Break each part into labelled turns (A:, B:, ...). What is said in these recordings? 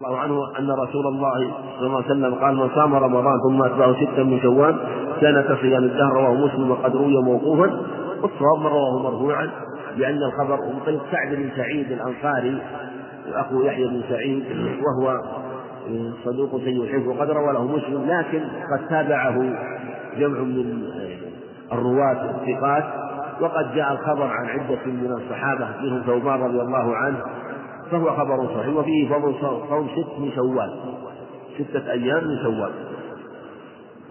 A: الله عنه أن رسول الله صلى الله عليه وسلم قال من صام رمضان ثم أتبعه ستا من شوال كان كصيام الدهر رواه مسلم وقد روي موقوفا. والصواب من رواه مرفوعا لأن الخبر من سعد بن سعيد الأنصاري أخو يحيى بن سعيد وهو صدوق سيء الحفظ وقد روى له مسلم لكن قد تابعه جمع من الرواة الثقات وقد جاء الخبر عن عدة من الصحابة منهم ثوبان رضي الله عنه فهو خبر صحيح وفيه فضل صوم ست من شوال. ستة أيام من شوال.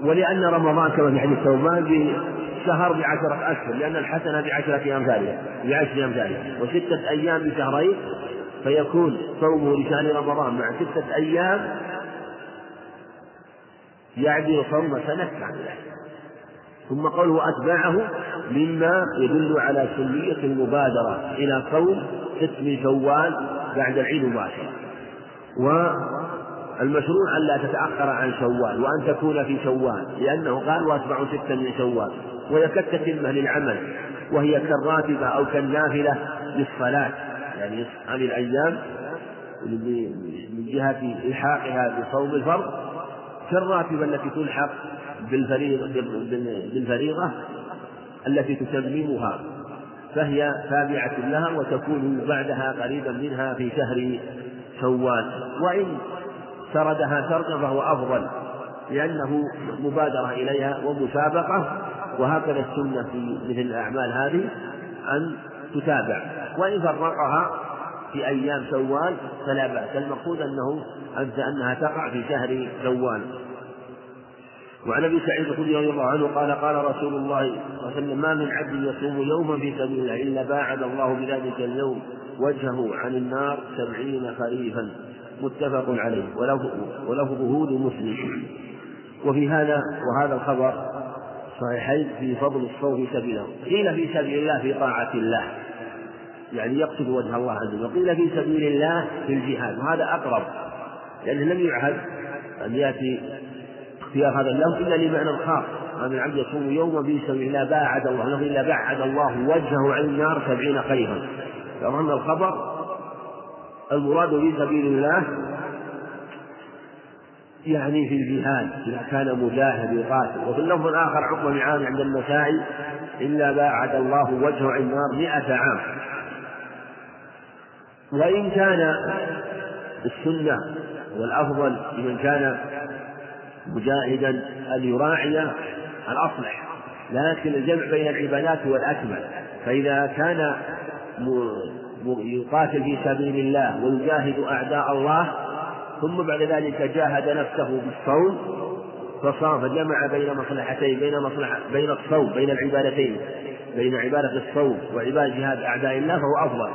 A: ولأن رمضان كما في حديث ثوبان بشهر بعشرة أشهر لأن الحسنة بعشرة أمثالها بعشر أمثالها وستة أيام بشهرين فيكون صومه لشهر رمضان مع ستة أيام يعدل صوم سنة كاملة. ثم قوله أتبعه مما يدل على سنية المبادرة إلى صوم ست من شوال بعد العيد مباشرة والمشروع ألا تتأخر عن شوال وأن تكون في شوال لأنه قال وأتبع ستا من شوال. وهي كالتتمة للعمل وهي كالراتبة أو كالنافلة للصلاة. يعني هذه الأيام من جهة إلحاقها بصوم الفرض كالراتبة التي تلحق بالفريضة بالفريضة التي تتممها فهي تابعة لها وتكون بعدها قريبا منها في شهر شوال. وإن سردها سردا فهو أفضل لأنه مبادرة إليها ومسابقة وهكذا السنة في مثل الأعمال هذه أن تتابع. وإن فرقها في أيام شوال فلا بأس. المقصود أنه أنها تقع في شهر شوال. وعن أبي سعيد الخدري رضي الله عنه قال قال رسول الله صلى الله عليه وسلم ما من عبد يصوم يوما في سبيل الله إلا باعد الله بذلك اليوم وجهه عن النار سبعين خريفا. متفق عليه. ولفظه لمسلم وفي هذا وهذا الخبر صحيحين في فضل الصوم في سبيل الله. قيل في سبيل الله في طاعة الله. يعني يقصد وجه الله عز وجل. وقيل في سبيل الله في الجهاد. وهذا أقرب. لأنه لم يعهد أن يأتي اختيار هذا اللفظ إلا لمعنى خاص ما من عبد يصوم يوما في سبيل الله باعد الله إلا باعد الله وجهه عن النار سبعين خيرا. فظن الخبر المراد في سبيل الله يعني في الجهاد إذا كان مجاهد يقاتل. وفي اللفظ الآخر عقب معان عند النسائي إلا باعد الله وجهه عن النار مئة عام. وإن كان السنة والأفضل لمن كان مجاهدا أن يراعي الأصلح لكن الجمع بين العبادات هو الأكمل فإذا كان يقاتل في سبيل الله ويجاهد أعداء الله ثم بعد ذلك جاهد نفسه بالصوم فصام فجمع بين مصلحتين بين مصلحة بين الصوم بين العبادتين بين عبادة الصوم وعبادة جهاد أعداء الله فهو أفضل.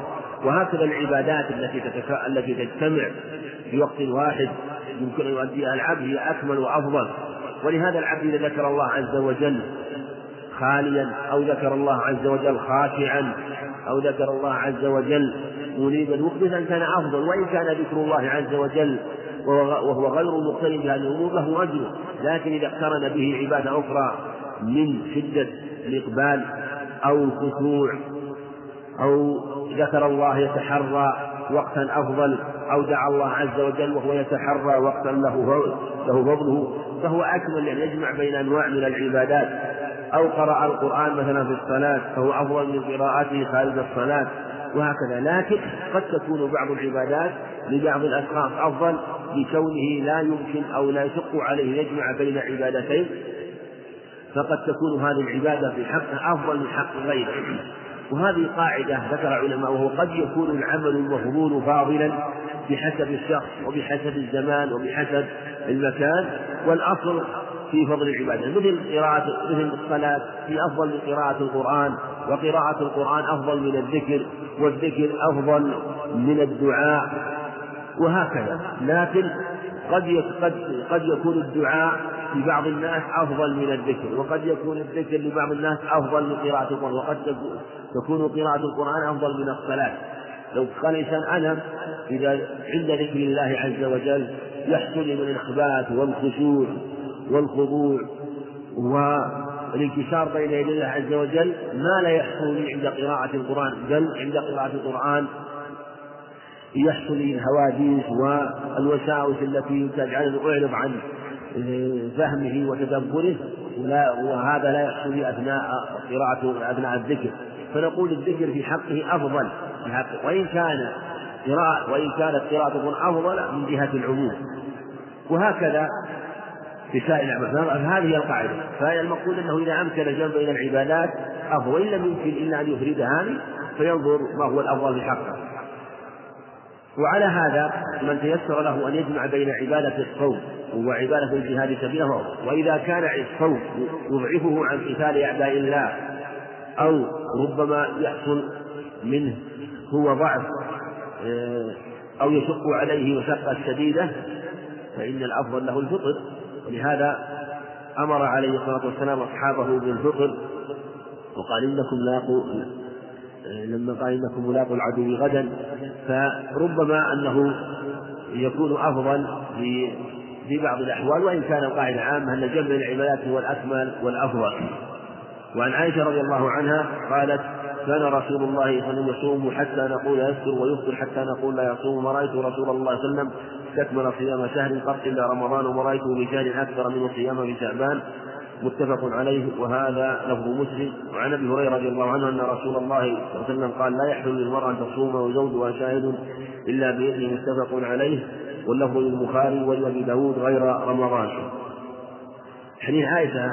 A: وهكذا العبادات التي التي تجتمع في وقت واحد يمكن أن يؤديها العبد هي أكمل وأفضل. ولهذا العبد إذا ذكر الله عز وجل خاليا أو ذكر الله عز وجل خاشعا أو ذكر الله عز وجل منيبا مخبتا كان أفضل. وإن كان ذكر الله عز وجل وهو غير مقترن بهذه الأمور له أجر لكن إذا اقترن به عبادة أخرى من شدة الإقبال أو الخشوع أو ذكر الله يتحرى وقتا أفضل أو دعا الله عز وجل وهو يتحرى وقتا له له فضله فهو أكمل يعني يجمع بين أنواع من العبادات. أو قرأ القرآن مثلا في الصلاة فهو أفضل من قراءته خارج الصلاة وهكذا. لكن قد تكون بعض العبادات لبعض الأشخاص أفضل لكونه لا يمكن أو لا يشق عليه يجمع بين عبادتين فقد تكون هذه العبادة في حقه أفضل من حق غيره. وهذه قاعدة ذكر علماء وهو قد يكون العمل المفضول فاضلا بحسب الشخص وبحسب الزمان وبحسب المكان والأصل في فضل العبادة. مثل قراءة مثل الصلاة في أفضل من قراءة القرآن وقراءة القرآن أفضل من الذكر والذكر أفضل من الدعاء وهكذا. لكن قد قد قد يكون الدعاء لبعض الناس أفضل من الذكر وقد يكون الذكر لبعض الناس أفضل من قراءة القرآن وقد تكون قراءة القرآن أفضل من الصلاة. لو قال الإنسان أنا إذا عند ذكر الله عز وجل يحصل من الإخبات والخشوع والخضوع والانكسار بين يدي الله عز وجل. ما لا يحصل لي عند قراءة القرآن بل عند قراءة القرآن يحصل الهواجس والوساوس التي تجعله يعرض عن فهمه وتدبره وهذا لا يحصل أثناء قراءة أثناء الذكر. فنقول الذكر في حقه أفضل في حقه. وإن كان قراءة وإن كانت قراءة تكون أفضل من جهة العموم. وهكذا في سائر الأعمال هذه القاعدة. فالمقصود أنه إذا أمكن الجمع بين العبادات أفضل. وإن لم يمكن إلا أن يفرد هذه فينظر ما هو الأفضل في حقه. وعلى هذا من تيسر له أن يجمع بين عبادة الصوم وعبادة الجهاد سبيله وإذا كان الصوم يضعفه عن قتال أعداء الله أو ربما يحصل منه هو ضعف آه، أو يشق عليه مشقة شديدة فإن الأفضل له الفطر. ولهذا أمر عليه الصلاة والسلام أصحابه بالفطر وقال إنكم لاقوا لما قال إنكم ملاقوا العدو غدا فربما أنه يكون أفضل في في بعض الأحوال وإن كان القاعدة عامة أن جمع العبادات هو الأكمل والأفضل. وعن عائشة رضي الله عنها قالت كان رسول الله صلى الله عليه وسلم يصوم حتى نقول يفطر ويفطر حتى نقول لا يصوم. ما رأيت رسول الله صلى الله عليه وسلم استكمل صيام شهر قط إلا رمضان وما رأيته بشهر أكثر منه صياما في شعبان متفق عليه وهذا لفظ مسلم. وعن أبي هريرة رضي الله عنه أن رسول الله صلى الله عليه وسلم قال لا يحل للمرأة أن تصوم وزوجها شاهد إلا بإذنه. متفق عليه. واللفظ للبخاري ولأبي داود غير رمضان. حديث عائشة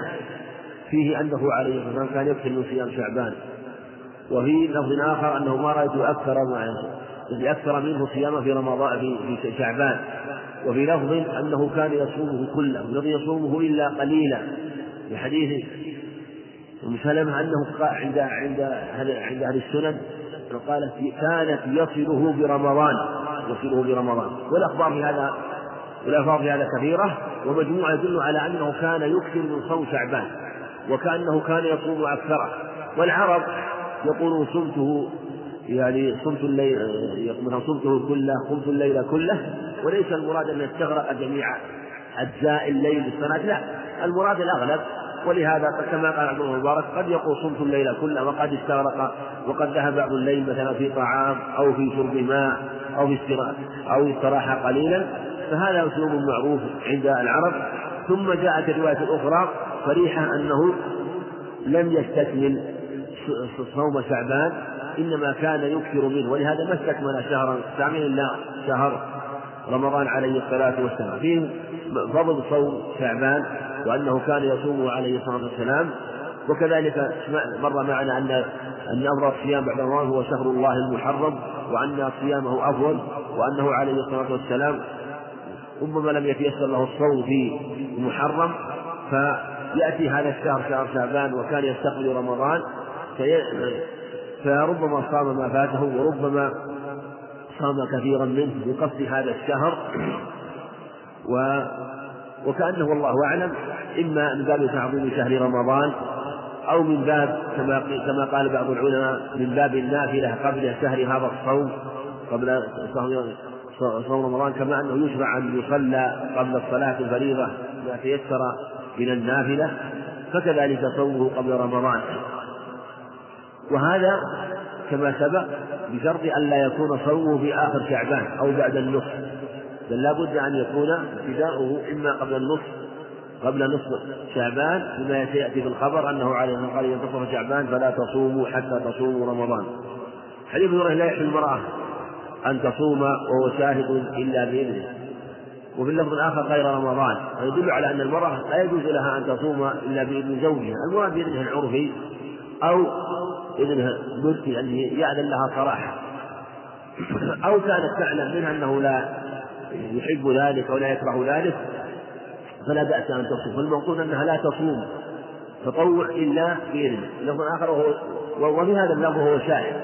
A: فيه أنه عليه الصلاة والسلام كان يكثر من صيام شعبان. وفي لفظ آخر أنه ما رأيت أكثر ما أكثر منه صيام في رمضان في, شعبان. وفي لفظ أنه كان يصومه كله الذي يصومه إلا قليلا. في حديث أم سلمة أنه عند عند عند أهل السنن قالت كانت يصله برمضان. يصله برمضان والأخبار في هذا والألفاظ في هذا كثيرة ومجموعة يدل على أنه كان يكثر من صوم شعبان وكأنه كان يصوم أكثره. والعرب يقول صمته يعني صمت الليل مثلا صمته كله قمت الليل كله وليس المراد أن يستغرق جميع أجزاء الليل بالصلاة لا. المراد الأغلب ولهذا كما قال عبد المبارك قد يقول صمت الليل كله وقد استغرق وقد ذهب بعض الليل مثلا في طعام أو في شرب ماء أو في استراحة أو استراحة قليلا فهذا أسلوب معروف عند العرب. ثم جاءت الرواية الأخرى صريحة أنه لم يستكمل صوم شعبان إنما كان يكثر منه ولهذا ما استكمل شهرا كاملا إلا شهر رمضان عليه الصلاة والسلام. فيه فضل صوم شعبان وأنه كان يصوم عليه الصلاة والسلام. وكذلك مر معنا أن أن أفضل الصيام بعد رمضان هو شهر الله المحرم وأن صيامه أفضل وأنه عليه الصلاة والسلام. ربما لم يتيسر له الصوم في المحرم فيأتي هذا الشهر شهر شعبان وكان يستقبل رمضان في فربما صام ما فاته وربما صام كثيرا منه بقصد هذا الشهر. و وكأنه والله أعلم إما من باب تعظيم شهر رمضان أو من باب كما كما قال بعض العلماء من باب النافلة قبل شهر هذا الصوم قبل صوم رمضان كما أنه يشرع أن يصلى قبل الصلاة الفريضة ما تيسر من النافلة فكذلك صومه قبل رمضان. وهذا كما سبق بشرط أن لا يكون صومه في آخر شعبان أو بعد النصف. بل لا بد أن يكون ابتداؤه إما قبل النصف قبل نصف شعبان بما سيأتي في الخبر أنه عليه قال إذا شعبان فلا تصوموا حتى تصوموا رمضان. حديث هريرة لا يحل المرأة أن تصوم وهو شاهد إلا بإذنه. وفي اللفظ الآخر غير رمضان. ويدل على أن المرأة لا يجوز لها أن تصوم إلا بإذن زوجها. المراد بإذنه العرفي أو إذنها مرتي أن يأذن لها صراحة أو كانت تعلم منها أنه لا يحب ذلك ولا يكره ذلك فلا بأس أن تصوم. فالمقصود أنها لا تصوم. تطوع إلا بإذنه اللفظ الآخر وهو وفي هذا اللفظ هو شاهد.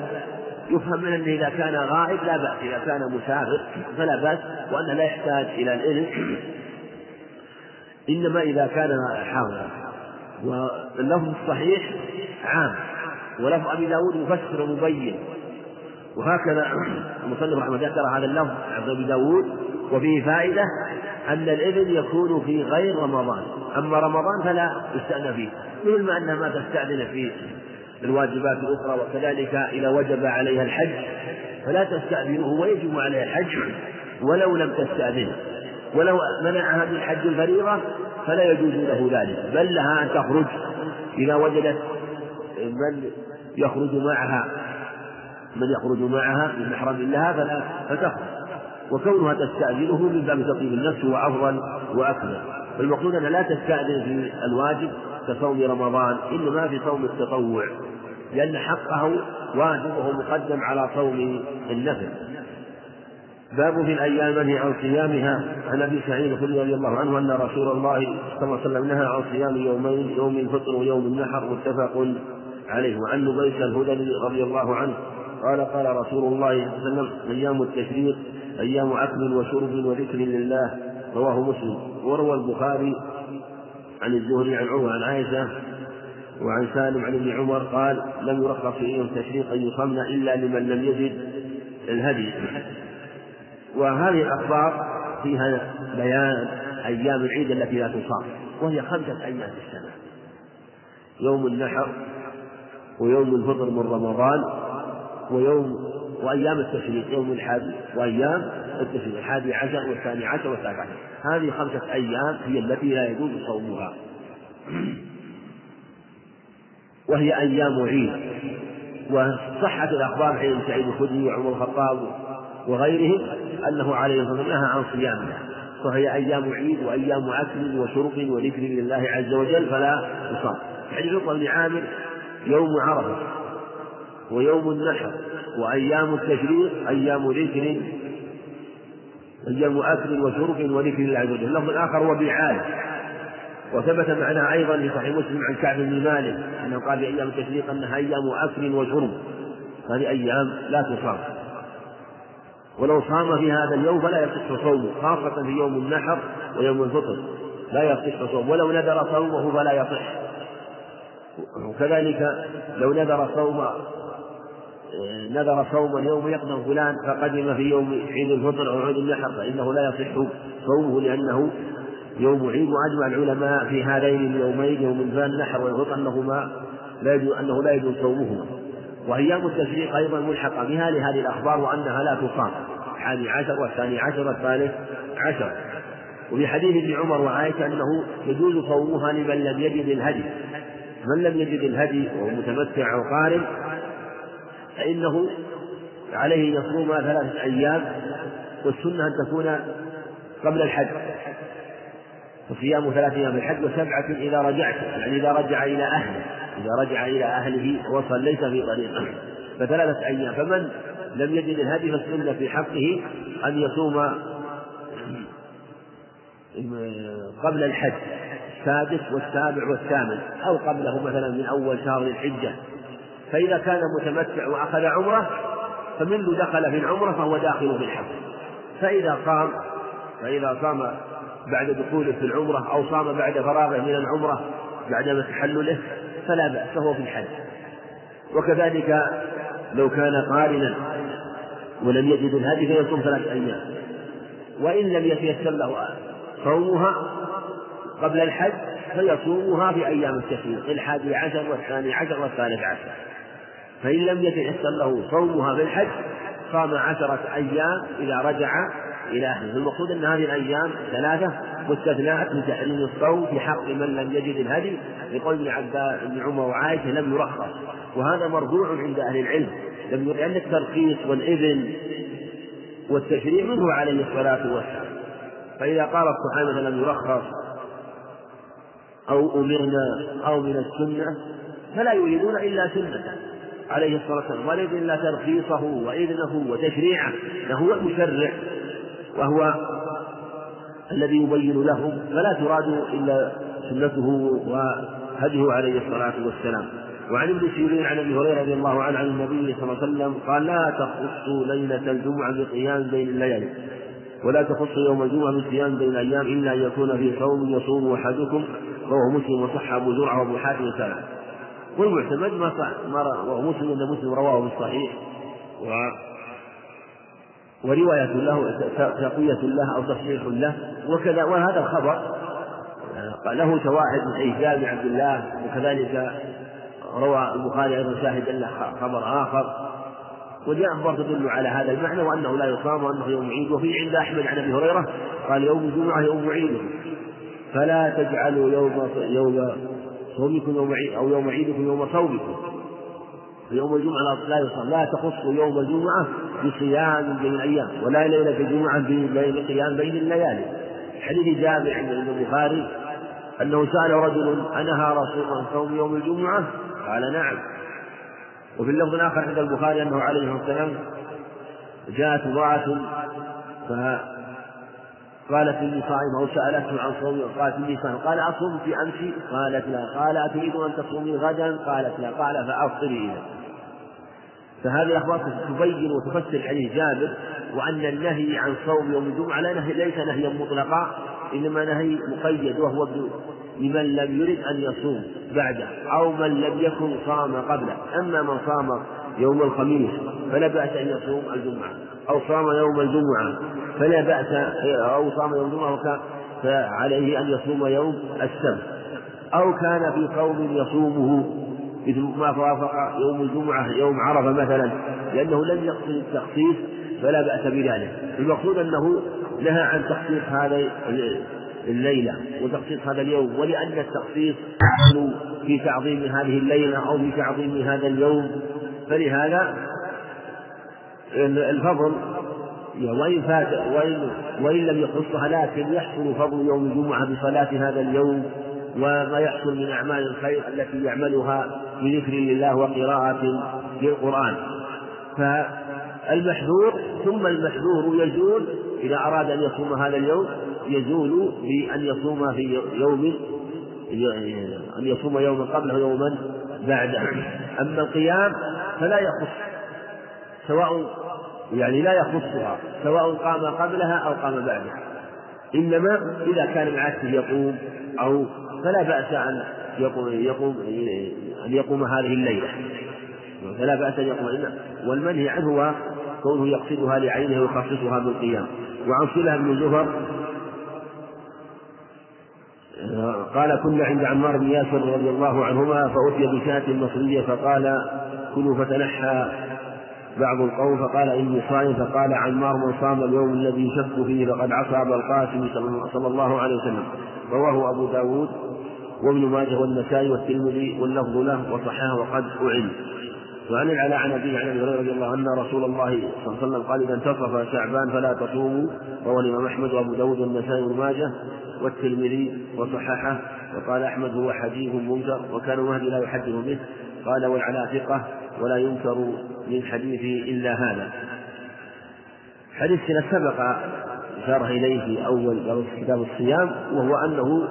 A: يفهم من أنه إذا كان غائب لا بأس. إذا كان مسافر فلا بأس وأنه لا يحتاج إلى الإذن. إنما إذا كان حاضرا. واللفظ الصحيح عام. ولفظ أبي داود مفسر ومبين وهكذا المصنف رحمه الله ذكر هذا اللفظ عند أبي داود وفيه فائدة أن الإذن يكون في غير رمضان. أما رمضان فلا يستأذن فيه مثل ما أنها ما تستأذن في الواجبات الأخرى وكذلك إذا وجب عليها الحج فلا تستأذنه ويجب عليها الحج ولو لم تستأذنه ولو منعها من حج الفريضة فلا يجوز له ذلك بل لها أن تخرج إذا وجدت من يخرج معها. من يخرج معها من محرم لها فلا فتخرج. وكونها تستأذنه من باب تطيب النفس هو أفضل وأكمل. فالمقصود أنها لا تستأذن في الواجب كصوم رمضان إنما في صوم التطوع لأن حقه واجبه مقدم على صوم النفل. باب في الأيام منهي عن صيامها. عن أبي سعيد الخدري رضي الله عنه أن رسول الله صلى الله عليه وسلم نهى عن صيام يومين يوم الفطر ويوم النحر متفق عليه وعن نبيس الهدلي رضي الله عنه. قال قال رسول الله صلى الله عليه وسلم أيام التشريق أيام أكل وشرب وذكر لله. رواه مسلم. وروى البخاري عن الزهري عن عمر عن عائشة وعن سالم عن ابن عمر قال لم يرخص في يوم التشريق أن يصمن إلا لمن لم يجد الهدي. وهذه الأخبار فيها بيان أيام العيد التي لا تصام وهي خمسة أيام في السنة. يوم النحر ويوم الفطر من رمضان ويوم وأيام التشريق يوم الحادي وأيام التشريق الحادي عشر والثاني عشر والثالث عشر. هذه خمسة أيام هي التي لا يجوز صومها. وهي أيام عيد. وصحت الأخبار عن سعيد الخدري وعمر الخطاب وغيرهم أنه عليه الصلاة والسلام نهى عن صيامها فهي أيام عيد وأيام أكل وشرب وذكر لله عز وجل فلا تصام حديث عقبة بن عامر يوم عرفة ويوم النحر وأيام التشريق أيام ذكر أيام أكل وشرب وذكر الله عز وجل. اللفظ الآخر هو بيعان وثبت معناه أيضا في صحيح مسلم عن كعب بن مالك أنه قال في أيام التشريق أنها أيام أكل وشرب. هذه أيام لا تصام. ولو صام في هذا اليوم فلا يصح صومه خاصة في يوم النحر ويوم الفطر. لا يصح صومه. ولو نذر صومه فلا يصح. وكذلك لو نذر صوم نذر صوما يوم يقدم فلان فقدم في يوم عيد الفطر أو عيد النحر فإنه لا يصح صومه لأنه يوم عيد وأجمع العلماء في هذين اليومين يوم النحر والفطر أنهما لا يجوز أنه لا يجوز صومهما. وأيام التشريق أيضا ملحقة بها لهذه الأخبار وأنها لا تصام الحادي عشر والثاني عشر والثالث عشر. وفي حديث ابن عمر وعائشة أنه يجوز صومها لمن لم يجد الهدي. من لم يجد الهدي وهو متمتع أو قارن فإنه عليه أن يصوم ثلاثة أيام والسنة أن تكون قبل الحج. وصيام ثلاثة أيام الحج وسبعة إذا رجعت يعني إذا رجع إلى أهله إذا رجع إلى أهله وصل ليس في طريقه. فثلاثة أيام فمن لم يجد الهدي فالسنة في حقه أن يصوم قبل الحج. السادس والسابع والثامن أو قبله مثلا من أول شهر الحجة. فإذا كان متمتع وأخذ عمرة فمنذ دخل في العمرة فهو داخل في الحج. فإذا صام فإذا صام بعد دخوله في العمرة أو صام بعد فراغه من العمرة بعد تحلله فلا بأس فهو في الحج. وكذلك لو كان قارنا ولم يجد الهدي فيصوم ثلاث أيام. وإن لم يتيسر له صومها قبل الحج فيصومها في أيام التشريق الحادي عشر والثاني عشر والثالث عشر. فإن لم يتيسر له صومها في الحج صام عشرة أيام إذا رجع إلى أهله. المقصود أن هذه الأيام ثلاثة مستثناءات من تحريم الصوم في حق من لم يجد الهدي لقول ابن عباس بن عمر وعائشة لم يرخص. وهذا مرفوع عند أهل العلم. لم لأن الترخيص والإذن والتشريع منه عليه الصلاة والسلام. فإذا قال الصحابة لم يرخص أو أمرنا أو من السنة فلا يريدون إلا سنة. عليه الصلاة والسلام. ولا إلا ترخيصه وإذنه وتشريعه. فهو المشرع. وهو الذي يبين لهم فلا تراد إلا سنته وهديه عليه الصلاة والسلام. وعن ابن سيرين عن أبي هريرة رضي الله عنه عن النبي صلى الله عليه وسلم قال لا تخصوا ليلة الجمعة بقيام بين الليالي. ولا تخصوا يوم الجمعة بصيام بين الأيام إلا أن يكون في صوم يصوم أحدكم رواه مسلم وصح أبو زرعه وأبو حاتم وسلم والمعتمد ما صح ما وهو مسلم إن مسلم رواه في الصحيح. و ورواية له تقوية له أو تصحيح له. وكذا وهذا الخبر له شواهد من حديث جابر عبد الله وكذلك وروى البخاري أيضا شاهد له خبر آخر. وجاء أخبار تدل على هذا المعنى وأنه لا يصام وأنه يوم عيد وفي عند أحمد عن أبي هريرة قال يوم الجمعة يوم عيد. فلا تجعلوا يوم يوم صومكم يوم عيد أو يوم عيدكم يوم صومكم. يوم الجمعة لا يصام لا تخصوا يوم الجمعة بصيام بين الأيام ولا ليلة الجمعة بين قيام بين الليالي. حديث جابر عند البخاري أنه سأل رجل أنهى رسول عن صوم يوم الجمعة؟ قال نعم. وفي اللفظ الآخر عند البخاري أنه عليه الصلاة والسلام جاءت امرأة فقالت إني صائمة أو سألته عن صوم قالت إني صائمة. قال أصوم في أمس؟ قالت لا. قال أتريد أن تصومي غدا؟ قالت لا. قال فأفطري إذا فهذه الأخبار تبين وتفسر حديث جابر وأن النهي عن صوم يوم الجمعة لا ليس نهيا مطلقا إنما نهي مقيد وهو لمن لم يرد أن يصوم بعده أو من لم يكن صام قبله. أما من صام يوم الخميس فلا بأس أن يصوم الجمعة أو صام يوم الجمعة فلا بأس أو صام يوم الجمعة فعليه أن يصوم يوم السبت. أو كان في قوم يصومه مثل ما وافق يوم الجمعة يوم عرفة مثلا لأنه لم يقصد التخصيص فلا بأس بذلك. المقصود أنه نهى عن تخصيص هذا الليلة وتخصيص هذا اليوم ولأن التخصيص في تعظيم هذه الليلة أو في تعظيم هذا اليوم فلهذا الفضل وإن فات وإن, وإن لم يخصها لكن يحصل فضل يوم الجمعة بصلاة هذا اليوم وما يحصل من أعمال الخير التي يعملها بذكر لله وقراءة للقرآن. فالمحذور ثم المحذور يزول إذا أراد أن يصوم هذا اليوم يزول بأن يصوم في يوم أن يصوم يوما قبله ويوما بعده. أما القيام فلا يخص سواء يعني لا يخصها سواء قام قبلها أو قام بعدها إنما إذا كان العكس يقوم أو فلا بأس أن يقوم, يقوم أن يقوم هذه الليلة. فلا بأس أن يقوم. والمنهي عنه هو كونه يقصدها لعينه ويخصصها بالقيام. وعن صلة بن زفر قال كنا عند عمار بن ياسر رضي الله عنهما فأتي بشاة مصرية فقال كلوا فتنحى بعض القوم. فقال إني صائم. فقال عمار من صام اليوم الذي يشك فيه فقد عصى أبا القاسم صلى الله عليه وسلم. رواه أبو داود وابن ماجه والنسائي والترمذي واللفظ له وصححه وقد أعل وعن العلاء عن عن أبي هريرة رضي الله عنه رسول الله صلى الله عليه وسلم قال إذا انتصف شعبان فلا تصوموا رواه الإمام أحمد وأبو داود والنسائي وابن ماجه والترمذي وصححه وقال أحمد هو حديث منكر وكان المهدي لا يحدث به قال والعلاء ثقة ولا ينكر من حديثه إلا هذا. حديث سبق إشارة إليه في أول كتاب الصيام وهو أنه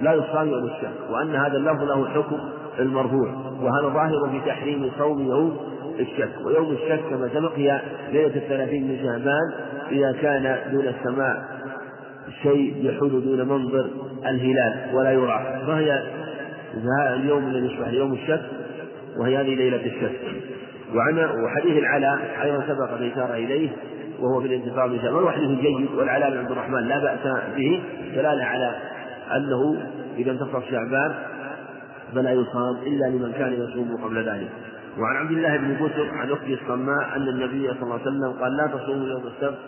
A: لا يصام يوم الشك وأن هذا اللفظ له حكم المرفوع وهذا ظاهر في تحريم صوم يوم الشك ويوم الشك كما سبق هي ليلة الثلاثين من شعبان إذا كان دون السماء شيء يحول دون منظر الهلال ولا يرى فهي اليوم الذي يشبه يوم الشك وهي هذه ليلة الشك. وعن وحديث العلاء أيضا سبق الإشارة إليه وهو في الانتفاع من شعبان. وحديث جيد والعلاء بن عبد الرحمن لا بأس به دلالة على أنه إذا انتصف شعبان فلا يصام إلا لمن كان يصوم قبل ذلك. وعن عبد الله بن بسر عن أخته الصماء أن النبي صلى الله عليه وسلم قال لا تصوموا يوم السبت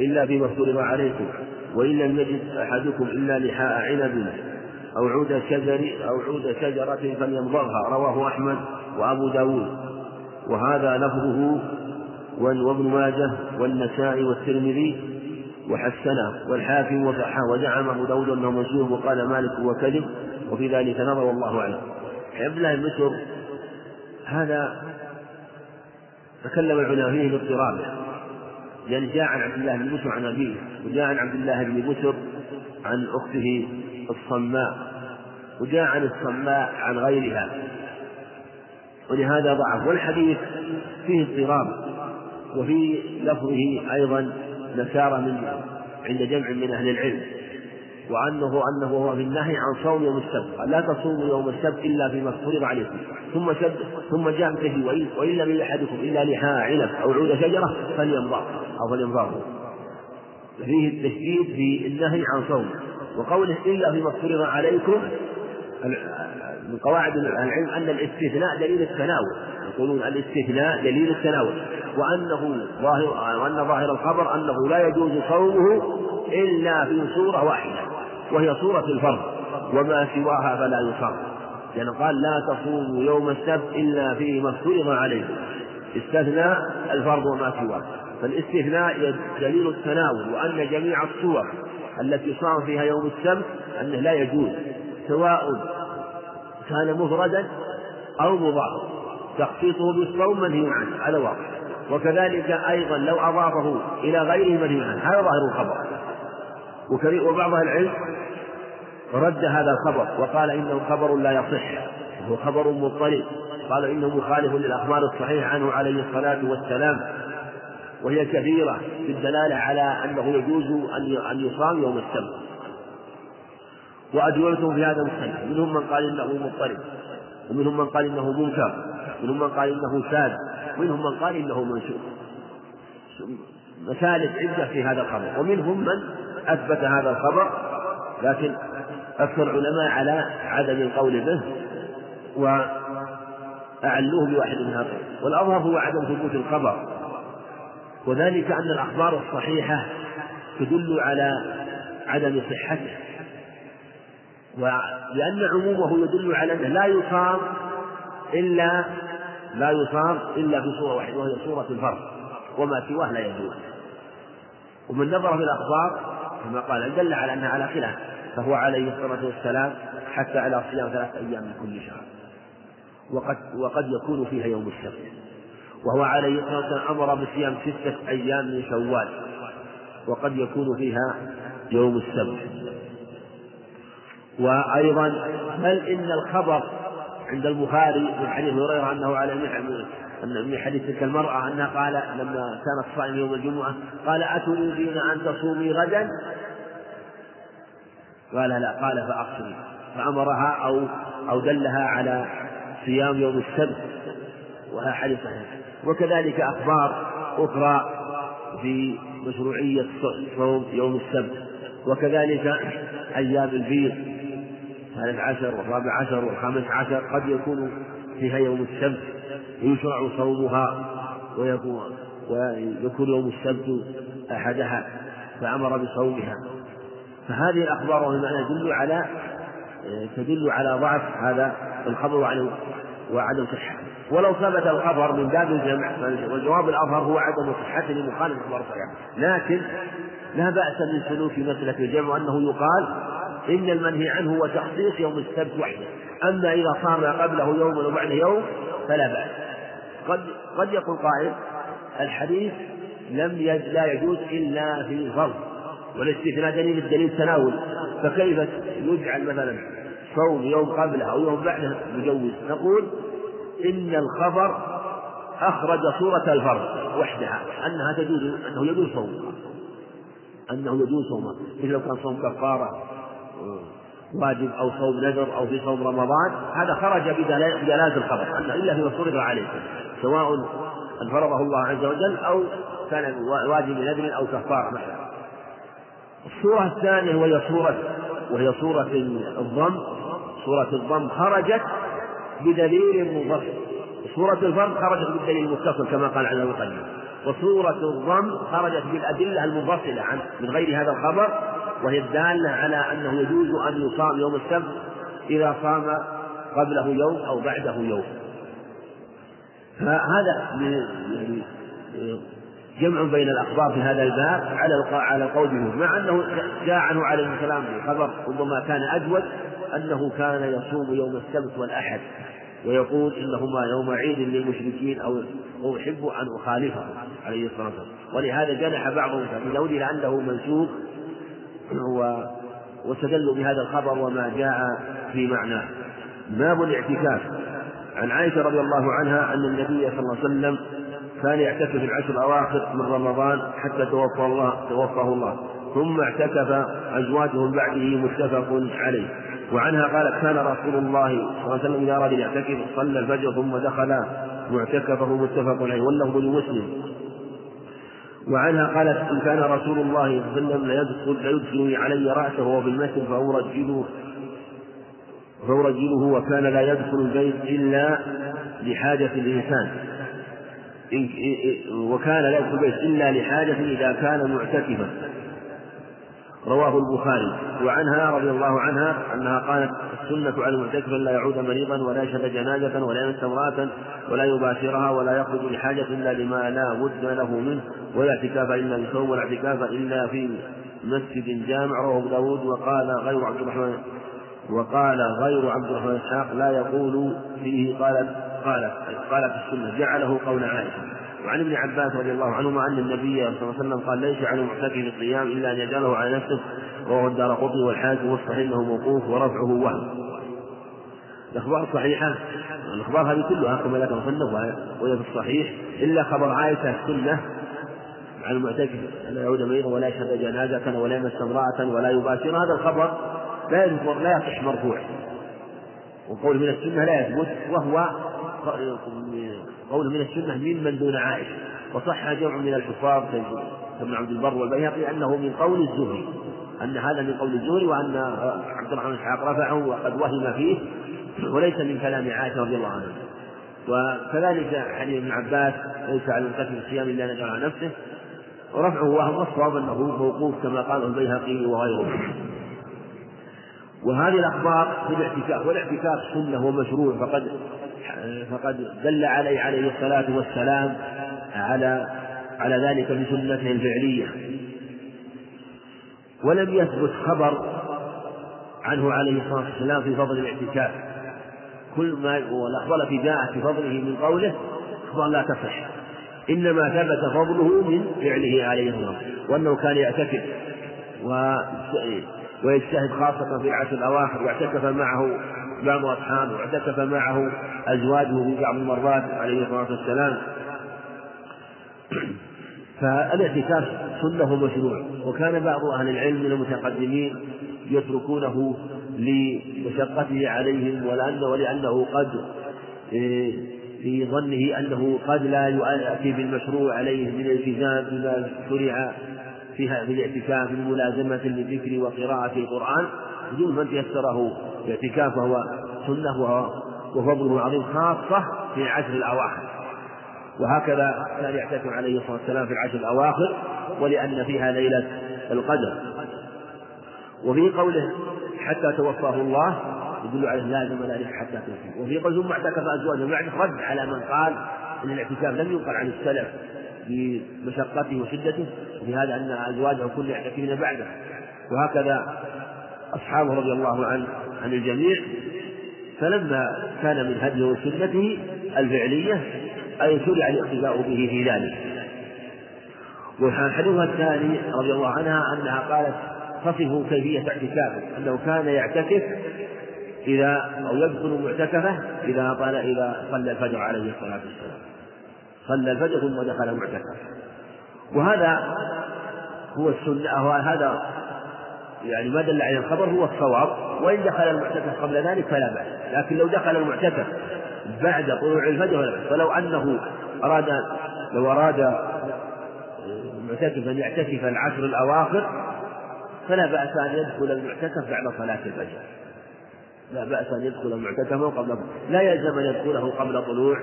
A: إلا فيما افترض عليكم وإن لم يجد أحدكم إلا لحاء عنب أو عود شجر أو عود شجرة فليمضغها رواه أحمد وأبو داود. وهذا لفظه وابن ماجه والنسائي والترمذي وحسنه والحاكم وصححه وزعم أبو داود أنه منسوب وقال مالك وكذب وفي ذلك نظر والله أعلم. عبد الله بن بشر هذا تكلم العلماء فيه باضطرابه. لأن جاء عن عبد الله بن بشر عن أبيه وجاء عن عبد الله بن بشر عن أخته الصماء وجاء عن الصماء عن غيرها. ولهذا ضعف. والحديث فيه اضطراب وفي لفظه أيضا نسارة من عند جمع من أهل العلم. وأنه أنه هو في النهي عن صوم يوم السبت لا تصوموا يوم السبت إلا فيما افترض عليكم. ثم شد ثم جاء به وإن, لم أحدكم إلا لحاء عنب أو عود شجرة فليمضغ أو فليمضغه فيه التشديد في النهي عن صوم. وقوله إلا فيما افترض عليكم من قواعد العلم أن الاستثناء دليل التناول. يقولون الاستثناء دليل التناول. وأنه ظاهر وأن ظاهر الخبر أنه لا يجوز صومه إلا في صورة واحدة. وهي صورة الفرض وما سواها فلا يصام لأنه قال لا تصوموا يوم السبت إلا فيما افترض عليكم استثنى الفرض وما سواه. فالاستثناء دليل التناول وأن جميع الصور التي صام فيها يوم السبت أنه لا يجوز سواء كان مفردا أو مضافا تخصيصه بالصوم منهي عنه هذا واضح وكذلك أيضا لو أضافه إلى غيره منهي عنه هذا ظاهر الخبر. وبعض أهل العلم رد هذا الخبر وقال إنه خبر لا يصح. وهو خبر مضطرب. قال إنه مخالف للأخبار الصحيحة عنه عليه الصلاة والسلام. وهي كثيرة في الدلالة على أنه يجوز أن يصام يوم السبت. وأدويتهم في هذا مختلف منهم من قال إنه مضطرب. ومنهم من قال إنه منكر. منهم من قال إنه شاذ ومنهم من قال إنه منسوخ مسالك عدة في هذا الخبر. ومنهم من أثبت هذا الخبر. لكن أكثر العلماء على عدم القول به وأعلوه بواحد من هذا والأظهر هو عدم ثبوت الخبر. وذلك أن الأخبار الصحيحة تدل على عدم صحته. ولأن عمومه يدل على أنه لا يصام إلا لا يصام إلا في صورة واحدة وهي صورة الفرد وما سواه لا يجوز. ومن نظر في الأخبار كما قال دل على أنها على خلاف. فهو عليه الصلاة والسلام حتى على صيام ثلاثة أيام من كل شهر. وقد وقد يكون فيها يوم السبت وهو عليه الصلاة والسلام أمر بصيام ستة أيام من شوال. وقد يكون فيها يوم السبت. وأيضا بل إن الخبر عند البخاري من حديث هريرة أنه على من حديث تلك المرأة أنها قال لما كانت صائمة يوم الجمعة قال أتريدين أن تصومي غدا؟ قال لا قال فأقصري فأمرها أو أو دلها على صيام يوم السبت وهذا حديث وكذلك أخبار أخرى في مشروعية صوم يوم السبت. وكذلك أيام البيض الثالث عشر والرابع عشر والخامس عشر قد يكون فيها يوم السبت ويشرع صومها ويكون ويكون يوم السبت أحدها. فأمر بصومها. فهذه الأخبار وهي يدل على تدل على ضعف هذا الخبر وعدم وعدم صحته ولو ثبت الخبر من باب الجمع والجواب الأظهر هو عدم صحته لمخالف الخبر الصحيح لكن لا بأس من سلوك مسألة الجمع وأنه يقال إن المنهي عنه هو تخصيص يوم السبت وحده. أما إذا صام قبله يوم وبعده يوم فلا بأس. قد قد يقول قائل الحديث لم لا يجوز إلا في فرض والاستثناء دليل الدليل تناول. فكيف يجعل مثلا صوم يوم قبله أو يوم بعده مجوز؟ نقول إن الخبر أخرج صورة الفرض وحدها أنها تجوز أنه يجوز صومها أنه يجوز صومها مثل لو كان صوم كفارة واجب أو صوم نذر أو في صوم رمضان هذا خرج بدلالة الخبر أنه إلا فيما فرض عليكم سواء أن فرضه الله عز وجل أو كان واجب نذر أو كفارة مثلا. الصورة الثانية وهي صورة وهي صورة الضم. صورة الضم خرجت بدليل منفصل صورة الفرد خرجت بالدليل المتصل كما قال على المقدم وصورة الضم خرجت بالأدلة المنفصلة عن من غير هذا الخبر وهي الدالة على أنه يجوز أن يصام يوم السبت إذا صام قبله يوم أو بعده يوم. فهذا جمع بين الأخبار في هذا الباب على على قول مع أنه جاء عنه عليه السلام خبر ربما كان أجود أنه كان يصوم يوم السبت والأحد ويقول إنهما يوم عيد للمشركين أو أحب أن أخالفه عليه الصلاة والسلام. ولهذا جنح بعضهم لو لأنه منسوخ و واستدلوا بهذا الخبر وما جاء في معناه. باب الاعتكاف. عن عائشة رضي الله عنها أن النبي صلى الله عليه وسلم كان يعتكف العشر الأواخر من رمضان حتى توفى الله توفاه الله. ثم اعتكف أزواجه من بعده متفق عليه. وعنها قالت كان رسول الله صلى الله عليه وسلم إذا أراد يعتكف صلى الفجر ثم دخل معتكفه متفق عليه. واللفظ لمسلم. وعنها قالت إن كان رسول الله صلى الله عليه وسلم ليدخل ليدخل علي رأسه وهو في المسجد فأرجله فأرجله وكان لا يدخل البيت إلا لحاجة الإنسان. وكان لا يدخل البيت إلا لحاجة إذا كان معتكفا. رواه البخاري. وعنها رضي الله عنها أنها قالت السنة على المعتكف لا يعود مريضا ولا يشهد جنازة ولا يمس امرأة ولا يباشرها ولا يخرج لحاجة إلا لما لا بد له منه ولا اعتكاف إلا بصوم ولا اعتكاف إلا في مسجد جامع. رواه أبو داود. وقال غير عبد الرحمن وقال غير عبد الرحمن إسحاق لا يقول فيه قالت قالت قالت السنة جعله قول عائشة. وعن ابن عباس رضي الله عنهما أن النبي صلى الله عليه وسلم قال ليس على المعتكف الصيام إلا أن يجعله على نفسه وهو الدار قطي والحاكم والصحيح أنه موقوف ورفعه وهم. الأخبار الصحيحة الأخبار هذه كلها كما ذكر المصنف وهي في الصحيح. إلا خبر عائشة السنة عن المعتكف لا يعود مريضا ولا يشهد جنازة ولا يمس امرأة ولا يباشر. هذا الخبر لا يذكر لا يصح مرفوع. وقول من السنة لا يثبت وهو قول من السنة ممن دون عائشة. وصح جمع من الحفاظ كابن عبد البر والبيهقي أنه من قول الزهري. أن هذا من قول الزهري وأن عبد الرحمن إسحاق رفعه وقد وهم فيه وليس من كلام عائشة رضي الله عنها. وكذلك حديث ابن عباس ليس على المكتب الصيام إلا نجر على نفسه. ورفعه وهم والصواب أنه موقوف كما قاله البيهقي وغيره. وهذه الأخبار في الاعتكاف والاعتكاف سنة ومشروع فقد فقد دل عليه عليه الصلاة والسلام على على ذلك بسنته الفعلية. ولم يثبت خبر عنه عليه الصلاة والسلام في فضل الاعتكاف. كل ما والأخبار التي جاءت في فضله من قوله أخبار لا تصح. إنما ثبت فضله من فعله عليه الصلاة والسلام. وأنه كان يعتكف. ويجتهد خاصة في العشر الأواخر واعتكف معه بعض أصحابه واعتكف معه أزواجه في بعض المرات عليه الصلاة والسلام. فالاعتكاف سنة مشروع وكان بعض أهل العلم من المتقدمين يتركونه لمشقته عليهم ولأنه ولأنه قد في ظنه أنه قد لا يؤتي بالمشروع عليه من الالتزام بما شرع فيها في الاعتكاف من ملازمة للذكر وقراءة القرآن بدون من تيسره الاعتكاف وهو سنة وفضله عظيم خاصة في العشر الأواخر. وهكذا كان يعتكف عليه الصلاة والسلام في العشر الأواخر ولأن فيها ليلة القدر. وفي قوله حتى توفاه الله يدل على لازم ذلك حتى توفيه وفي قوله ثم اعتكف أزواجه بعد رد على من قال أن الاعتكاف لم ينقل عن السلف. بمشقته وشدته وفي هذا أن أزواجه كل يعتكفن بعده. وهكذا أصحابه رضي الله عنه عن الجميع. فلما كان من هديه وسنته الفعلية أي شرع الاقتداء به في ذلك. وحديثها الثاني رضي الله عنها أنها قالت تصفوا كيفية اعتكافه أنه كان يعتكف إذا أو يدخل معتكفه إذا طال إذا صلى الفجر عليه الصلاة والسلام. صلى الفجر ثم دخل معتكف وهذا هو السنة هذا يعني ما دل عليه الخبر هو الصواب. وإن دخل المعتكف قبل ذلك فلا بأس. لكن لو دخل المعتكف بعد طلوع الفجر فلا بأس فلو أنه أراد لو أراد المعتكف أن يعتكف العشر الأواخر فلا بأس أن يدخل المعتكف بعد صلاة الفجر. لا بأس أن يدخل المعتكف قبل لا يلزم أن يدخله قبل طلوع.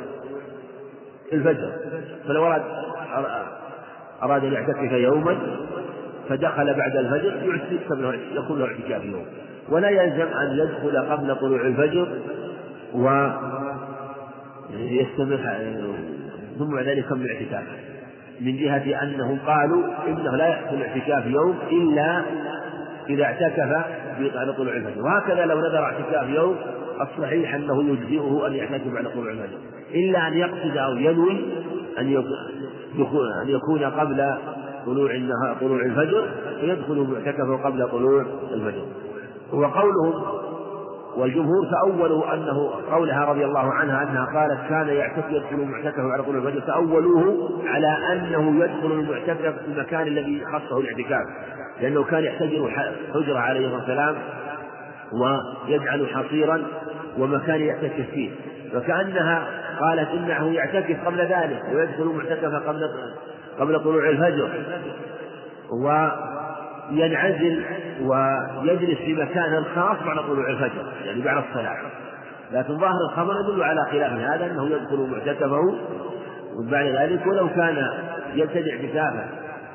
A: الفجر. فلو أراد أراد أن يعتكف يوما فدخل بعد الفجر يكتب له يكون له اعتكاف يوم. ولا يلزم أن يدخل قبل طلوع الفجر ويستمر ثم بعد ذلك يكمل اعتكافه من جهة أنهم قالوا إنه لا يحصل اعتكاف يوم إلا إذا اعتكف بعد طلوع الفجر. وهكذا لو نذر اعتكاف يوم الصحيح أنه يجزئه أن يعتكف بعد طلوع الفجر. إلا أن يقصد أو ينوي أن أن يكون قبل طلوع النهار طلوع الفجر فيدخل معتكفه قبل طلوع الفجر. وقولهم والجمهور تأولوا أنه قولها رضي الله عنها أنها قالت كان يعتكف يدخل معتكفه على طلوع الفجر. تأولوه على أنه يدخل المعتكف في المكان الذي خصه الاعتكاف. لأنه كان يحتجر حجرة عليه الصلاة والسلام ويجعل حصيرا ومكان يعتكف فيه. فكأنها قالت إنه يعتكف قبل ذلك ويدخل معتكف قبل قبل طلوع الفجر. و ينعزل ويجلس في مكانه الخاص بعد طلوع الفجر يعني بعد الصلاة. لكن ظاهر الخبر يدل على خلاف هذا أنه يدخل معتكفه وبعد ذلك ولو كان يبتدع اعتكافه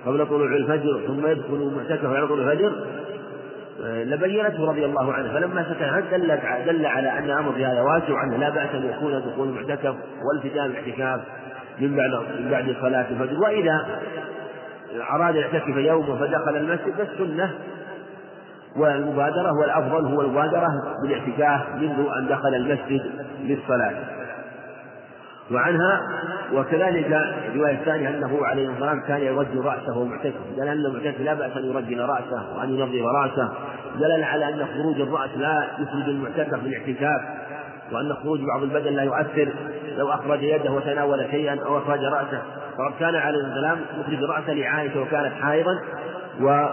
A: قبل طلوع الفجر ثم يدخل معتكفه بعد طلوع الفجر لبينته رضي الله عنه فلما سكت دل دل على أن في هذا واسع وانه لا بأس أن يكون دخول المعتكف والتزام الاعتكاف من بعد من بعد صلاة الفجر. وإذا أراد يعتكف يوما فدخل المسجد فالسنه والمبادرة والأفضل هو المبادرة بالاعتكاف منذ أن دخل المسجد للصلاة. وعنها وكذلك الرواية الثانية أنه عليه والسلام كان يرجل رأسه معتكف دل أن المعتكف لا بأس أن يرجل رأسه وأن ينظف رأسه دل على أن خروج الرأس لا يخرج المعتكف من الاعتكاف وأن خروج بعض البدن لا يؤثر لو أخرج يده وتناول شيئا أو أخرج رأسه فقد كان عليه السلام يخرج رأسه لعائشة وكانت حائضا و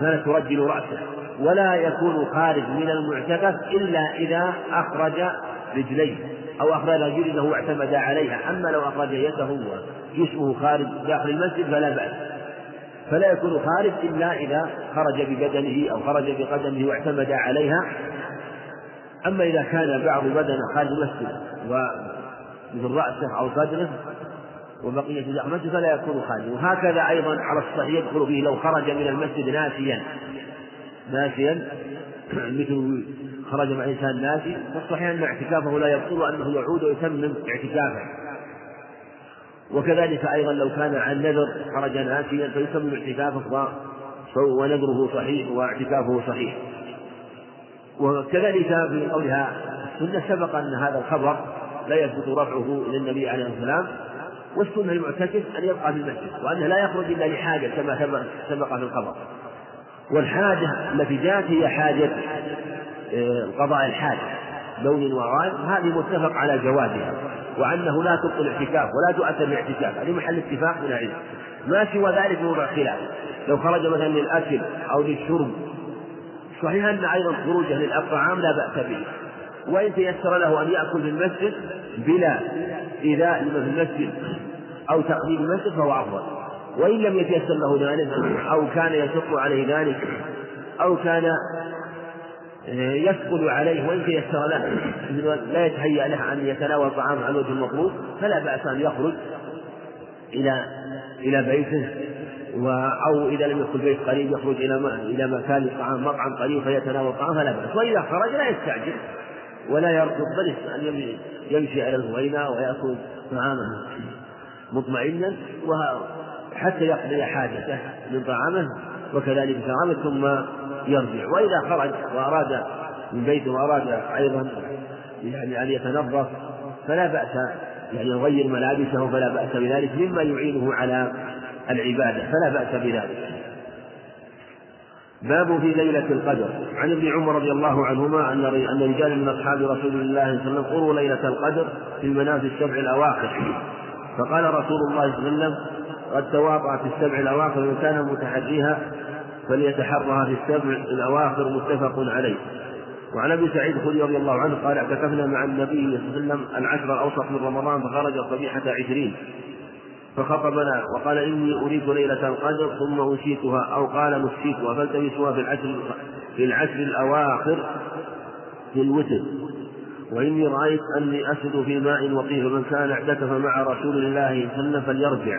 A: كانت ترجل رأسه ولا يكون خارج من المعتكف إلا إذا أخرج رجليه. أو أخرج رجله واعتمد عليها. أما لو أخرج يده وجسمه خارج داخل المسجد فلا بأس. فلا يكون خارج إلا إذا خرج ببدنه أو خرج بقدمه واعتمد عليها. أما إذا كان بعض بدنه خارج المسجد ومثل رأسه أو صدره وبقية زحمته فلا يكون خارجا وهكذا أيضا على الصحيح يدخل فيه لو خرج من المسجد ناسيا. ناسيا. مثل خرج مع إنسان ناسي فالصحيح أن اعتكافه لا يبطل وأنه يعود ويتمم اعتكافه. وكذلك أيضا لو كان عن نذر خرج ناسيا فيتمم اعتكافه ونذره صحيح واعتكافه صحيح. وكذلك في قولها السنة سبق أن هذا الخبر لا يثبت رفعه إلى النبي عليه الصلاة والسلام والسنة للمعتكف أن يبقى في المسجد وأنه لا يخرج إلا لحاجة كما سبق في الخبر. والحاجة التي جاءت هي حاجة قضاء الحاجة لون وغاية هذه متفق على جوازها وأنه لا تبطل الاعتكاف ولا تؤثر الاعتكاف هذه محل اتفاق من العلم. ما سوى ذلك موضع خلاف. لو خرج مثلا للأكل أو للشرب صحيح أن أيضا خروجه للطعام لا بأس به. وإن تيسر له أن يأكل في المسجد بلا إيذاء لمن في المسجد أو تقديم المسجد فهو أفضل. وإن لم يتيسر له ذلك أو كان يشق عليه ذلك أو كان آه، يثقل عليه وإن تيسر له. لا يتهيأ له أن يتناول طعام على الوجه المطلوب فلا بأس أن يخرج إلى إلى بيته أو إذا لم يكن بيت قريب يخرج إلى إلى مكان الطعام مطعم قريب فيتناول طعام فلا بأس. وإذا خرج لا يستعجل ولا يركض بل أن يمشي على الهوينة ويأكل طعامه مطمئنا حتى يقضي حاجته من طعامه وكذلك طعامه ثم يرجع. وإذا خرج وأراد من بيته وأراد أيضا يعني أن يتنظف فلا بأس يعني يغير ملابسه فلا بأس بذلك مما يعينه على العبادة فلا بأس بذلك. باب في ليلة القدر. عن ابن عمر رضي الله عنهما أن أن رجالا من أصحاب رسول الله صلى الله عليه وسلم قروا ليلة القدر في المنام في السبع الأواخر. فقال رسول الله صلى الله عليه وسلم قد تواطأت السبع الأواخر ومن كان متحديها فليتحرها في السبع الأواخر متفق عليه. وعن أبي سعيد الخدري رضي الله عنه قال اعتكفنا مع النبي صلى الله عليه وسلم العشر الأوسط من رمضان فخرج صبيحة عشرين. فخطبنا وقال إني أريد ليلة القدر ثم أنشيتها أو قال نسيتها فالتمسوها في العشر في العشر الأواخر في الوتر. وإني رأيت أني أسد في ماء وقيل فمن كان اعتكف مع رسول الله صلى الله عليه وسلم فليرجع.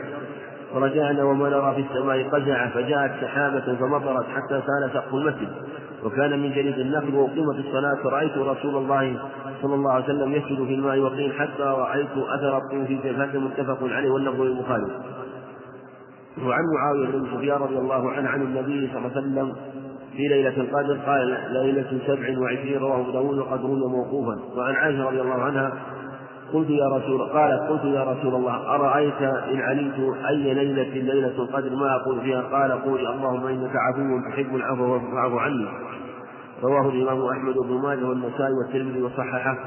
A: فرجعنا وما نرى في السماء قزعة فجاءت سحابة فمطرت حتى سال سقف المسجد. وكان من جليد النخل وأقيمت الصلاة فرأيت رسول الله صلى الله عليه وسلم يسجد في الماء وقيل حتى رأيت أثر الطين في جبهته متفق عليه واللفظ للبخاري. وعن معاوية بن سفيان رضي الله عنه عن النبي صلى الله عليه وسلم في ليلة القدر قال ليلة سبع وعشرين رواه أبو داود وقد روي موقوفا. وعن عائشة رضي الله عنها قلت يا رسول قالت قلت يا رسول الله أرأيت إن علمت أي ليلة ليلة القدر ما أقول فيها؟ قال قولي اللهم إنك عفو تحب العفو فاعف عني. رواه الإمام أحمد بن ماجه والنسائي والترمذي وصححه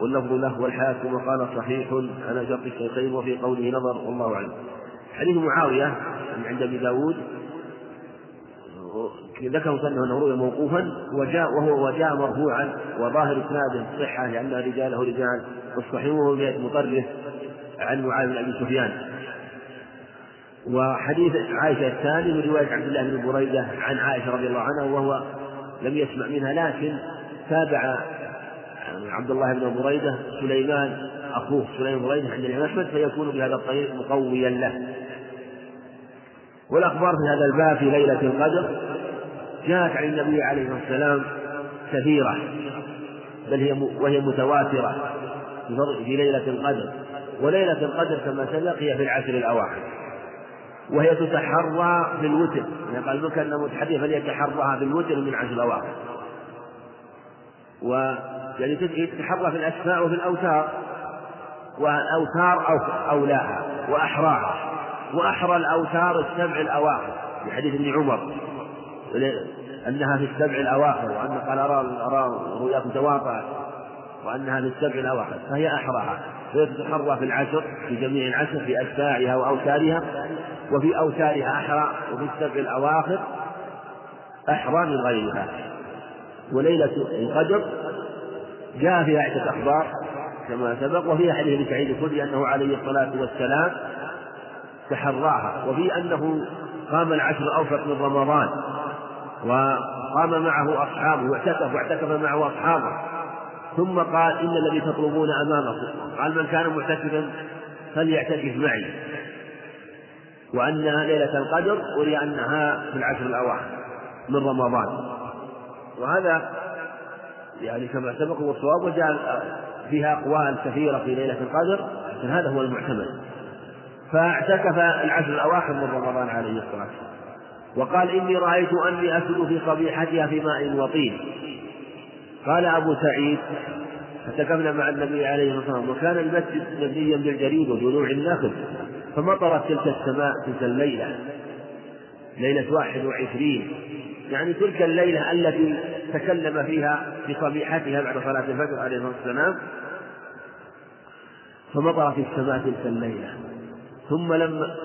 A: واللفظ له والحاكم وقال صحيح. على شرط الشيخين وفي قوله نظر والله أعلم. حديث معاوية عند أبي داود ذكر مسنه أنه روي موقوفا وجاء وهو وجاء مرفوعا وظاهر إسناده صحة لأن رجاله رجال. والصحيح وهو مطرف عن معاذ بن أبي سفيان. وحديث عائشة الثاني من رواية عبد الله بن بريدة عن عائشة رضي الله عنها وهو لم يسمع منها لكن تابع عبد الله بن بريدة سليمان أخوه سليمان بريدة عند الإمام أحمد فيكون بهذا الطريق مقويا له. والأخبار في هذا الباب في ليلة القدر جاءت عن النبي عليه الصلاة والسلام كثيرة بل هي وهي متواترة. في ليلة القدر وليلة القدر كما سبق هي في العشر الأواخر. وهي تتحرى في الوتر يعني قال من كان متحدث فليتحرها في الوتر من عشر الأواخر. و يعني تتحرى في الأسماء وفي الأوتار. والأوتار أولاها وأحراها. وأحرى الأوتار السبع الأواخر في حديث ابن عمر. أنها في السبع الأواخر وأن قال أرى أرى تواطأت وأنها في السبع الأواخر فهي أحراها فهي تتحرى في العشر في جميع العشر في أتباعها وأوتارها. وفي أوتارها أحرى وفي السبع الأواخر أحرى من غيرها. وليلة القدر جاء فيها عدة أخبار كما سبق وفيها حديث ابن سعيد الخدري أنه عليه الصلاة والسلام تحراها. وفي أنه قام العشر الأوسط من رمضان وقام معه أصحابه واعتكف واعتكف معه أصحابه. ثم قال إن الذي تطلبون أمامكم. قال من كان معتكفا فليعتكف معي. وأنها ليلة القدر ولأنها أنها في العشر الأواخر من رمضان. وهذا يعني كما سبق والصواب وجاء فيها أقوال كثيرة في ليلة القدر لكن هذا هو المعتمد. فاعتكف العشر الأواخر من رمضان عليه الصلاة والسلام. وقال إني رأيت أني أسد في قبيحتها في ماء وطين. قال أبو سعيد فتكفنا مع النبي عليه الصلاة والسلام وكان المسجد مبنيا بالجريد وجذوع النخل فمطرت تلك السماء تلك الليلة ليلة واحد وعشرين. يعني تلك الليلة التي تكلم فيها بقبيحتها بعد صلاة الفجر عليه الصلاة والسلام فمطرت السماء تلك الليلة. ثم لما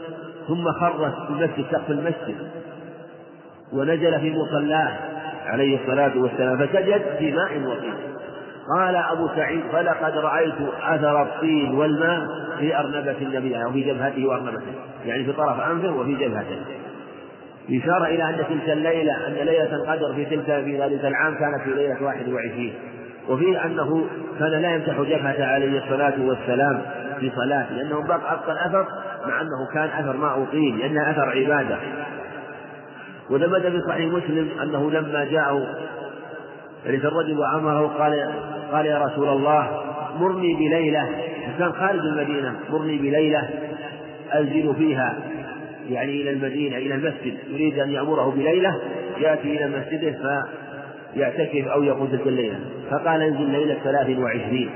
A: ثم خر في المسجد سقف المسجد ونزل في مصلاه. عليه الصلاة والسلام فسجد في ماء وطين قال أبو سعيد فلقد رأيت أثر الطين والماء في أرنبة النبي أو في جبهته وأرنبته يعني في طرف أنفه وفي جبهته. إشارة إلى أن تلك الليلة أن ليلة القدر في تلك في ذلك العام كانت في ليلة واحد وعشرين. وفي أنه كان لا يمسح جبهته عليه الصلاة والسلام في صلاته لأنه بقى أبقى الأثر مع أنه كان أثر ما أطيل لأنه أثر عبادة. وثبت في صحيح مسلم أنه لما جاءه ذلك الرجل وأمره قال قال يا رسول الله مرني بليلة كان خارج المدينة مرني بليلة أنزل فيها يعني إلى المدينة إلى المسجد يريد أن يأمره بليلة يأتي إلى مسجده فيعتكف أو يقود تلك الليلة. فقال انزل ليلة ثلاث وعشرين.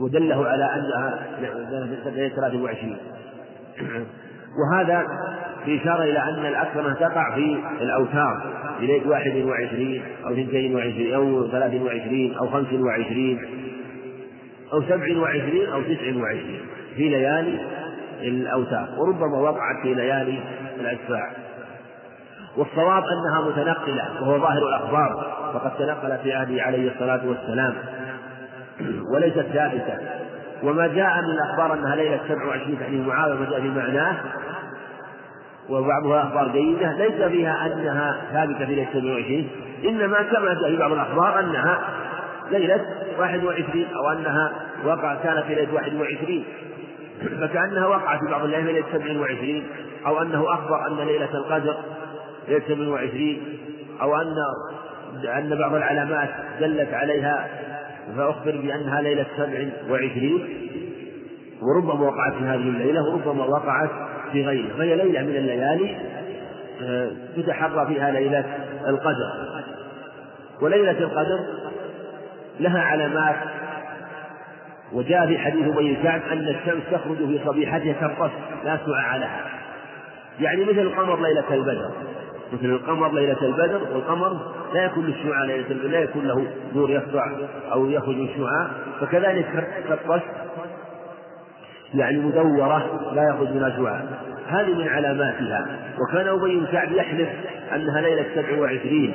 A: ودله على أنها ليلة ثلاث وعشرين. وهذا في إشارة إلى أن الأكرمة تقع في الأوتار ليلة واحد وعشرين أو اثنتين وعشرين أو ثلاث وعشرين أو خمس وعشرين أو سبع وعشرين أو تسع وعشرين في ليالي الأوتار وربما وقعت في ليالي الأسفاع والصواب أنها متنقلة وهو ظاهر الأخبار فقد تنقل في عهده عليه الصلاة والسلام وليست ثابتة. وما جاء من الأخبار أنها ليلة 27 تحديد معاوية وما جاء في معناه وبعضها أخبار جيدة ليس فيها أنها ثابتة في ليلة 27 إنما كما جاء في بعض الأخبار أنها ليلة 21 أو أنها وقع كانت في ليلة 21 فكأنها وقعت في بعض الأيام ليلة 27 أو أنه أخبر أن ليلة القدر ليلة 27 أو أن أن بعض العلامات دلت عليها فأخبر بأنها ليلة 27 وربما وقعت في هذه الليلة وربما وقعت في غيرها فهي ليلة من الليالي آه، تتحرى فيها ليلة القدر. وليلة القدر لها علامات. وجاء في حديث أبي كعب أن الشمس تخرج في صبيحتها كالقصر لا شعاع لها. يعني مثل القمر ليلة البدر. مثل القمر ليلة البدر والقمر لا يكون للشعاع ليلة البدر لا يكون له نور يسطع أو يخرج من الشعاع فكذلك كالقصر يعني مدورة لا يخرج منها شعاع. هذه من علاماتها. وكان أبي بن كعب يحلف أنها ليلة سبع وعشرين.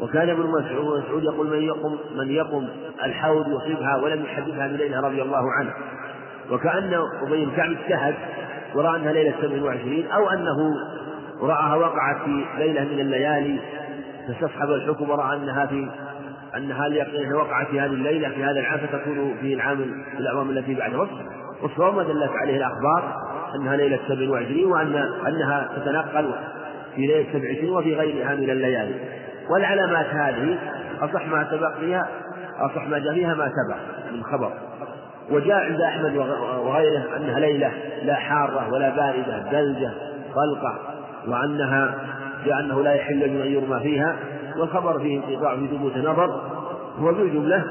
A: وكان ابن مسعود يقول من يقم من يقم الحوض يصيبها ولم يحدثها بليلها رضي الله عنه. وكأن أبي بن كعب اجتهد ورأى أنها ليلة سبع وعشرين أو أنه رآها وقعت في ليلة من الليالي فاستصحب الحكم ورأى أنها في أنها اليقين وقعت في هذه الليلة في هذا العام فتكون في العام الأعوام التي بعدها والصواب ما دلت عليه الأخبار أنها ليلة سبع وعشرين وأن أنها تتنقل في ليلة سبع وعشرين وفي غيرها من الليالي. والعلامات هذه أصح ما سبق فيها أصح ما جاء فيها ما سبق من خبر. وجاء عند أحمد وغيره أنها ليلة لا حارة ولا باردة ثلجة طلقة وأنها جاء أنه لا يحل أن يرمى فيها والخبر فيه انقطاع في ثبوت نظر هو بالجملة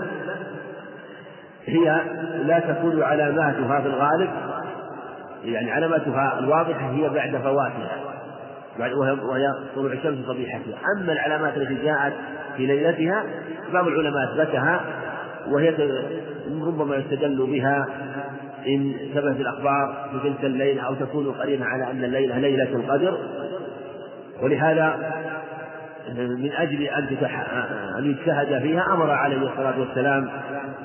A: هي لا تكون علاماتها في الغالب يعني علاماتها الواضحة هي بعد فواتها وهي طلوع الشمس صبيحتها أما العلامات التي جاءت في ليلتها بعض العلماء أثبتها وهي ربما يستدل بها إن ثبتت الأخبار في تلك الليلة أو تكون قرينة على أن الليلة ليلة القدر. ولهذا من أجل أن أن يجتهد فيها أمر عليه الصلاة والسلام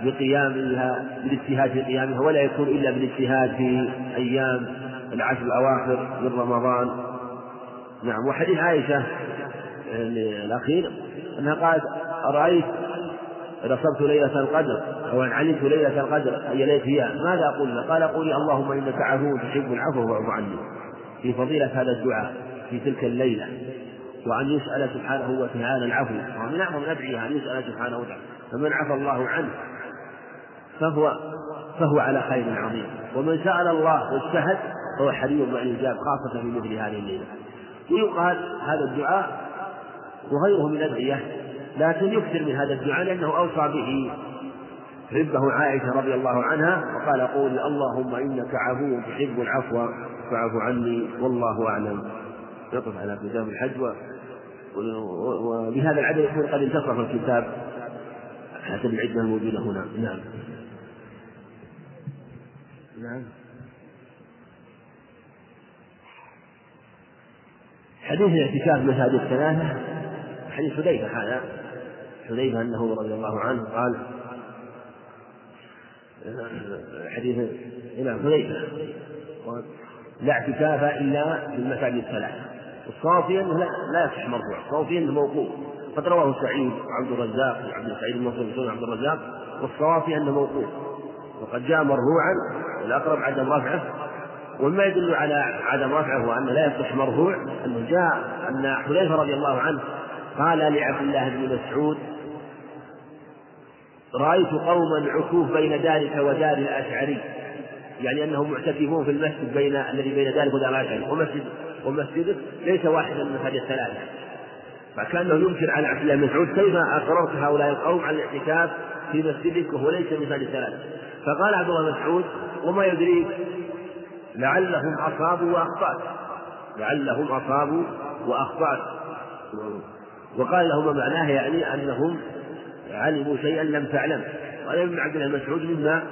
A: بقيامها بالاجتهاد في قيامها ولا يكون إلا بالاجتهاد في أيام العشر الأواخر من رمضان. نعم وحديث عائشة الأخير أنها قالت أرأيت إذا صرت ليلة القدر أو أن علمت ليلة القدر أي ليلة هي ماذا أقول قال قولي اللهم إنك عفو تحب العفو فاعف عني. في فضيلة هذا الدعاء في تلك الليلة وأن يسأل سبحانه وتعالى العفو. ومن أعظم الأدعية أن يسأل سبحانه وتعالى. فمن عفى الله عنه فهو فهو على خير عظيم. ومن سأل الله واجتهد فهو حري بأن يجاب خاصة في مثل هذه الليلة. ويقال هذا الدعاء وغيره من الأدعية لكن يكثر من هذا الدعاء لأنه أوصى به. حبه عائشة رضي الله عنها وقال قول اللهم إنك عفو تحب العفو فاعف عني والله أعلم. يقف على كتاب الحج. وبهذا العدد يكون قد انتصف الكتاب. حسب العدة الموجودة هنا. نعم. نعم. حديث الاعتكاف مساجد الثلاثة حديث حذيفة هذا. حذيفة أنه رضي الله عنه قال حديث إمام حذيفة لا اعتكاف إلا في المساجد الثلاثة والصواب أنه لا لا يصح مرفوع الصواب أنه موقوف. قد رواه سعيد وعبد الرزاق وعبد سعيد بن منصور عبد الرزاق والصواب أنه موقوف. وقد جاء مرفوعا الأقرب عدم رفعه وما يدل على عدم رفعه هو أنه لا يصح مرفوع أنه جاء أن حذيفة رضي الله عنه قال لعبد الله بن مسعود رأيت قوما عكوف بين دارك ودار الأشعري. يعني أنهم معتكفون في المسجد بين الذي بين ذلك ودار الأشعري. ومسجد ومسجده ليس واحدا من هذه الثلاثة. فكأنه ينكر على عبد الله بن مسعود كيف أقررت هؤلاء القوم على الاعتكاف في مسجدك وهو ليس من هذه الثلاثة؟ فقال عبد الله بن مسعود وما يدريك لعلهم أصابوا وأخطأت. لعلهم أصابوا وأخطأت. وقال له ما معناه يعني أنهم علموا شيئا لم تعلم. قال ابن عبد الله مسعود مما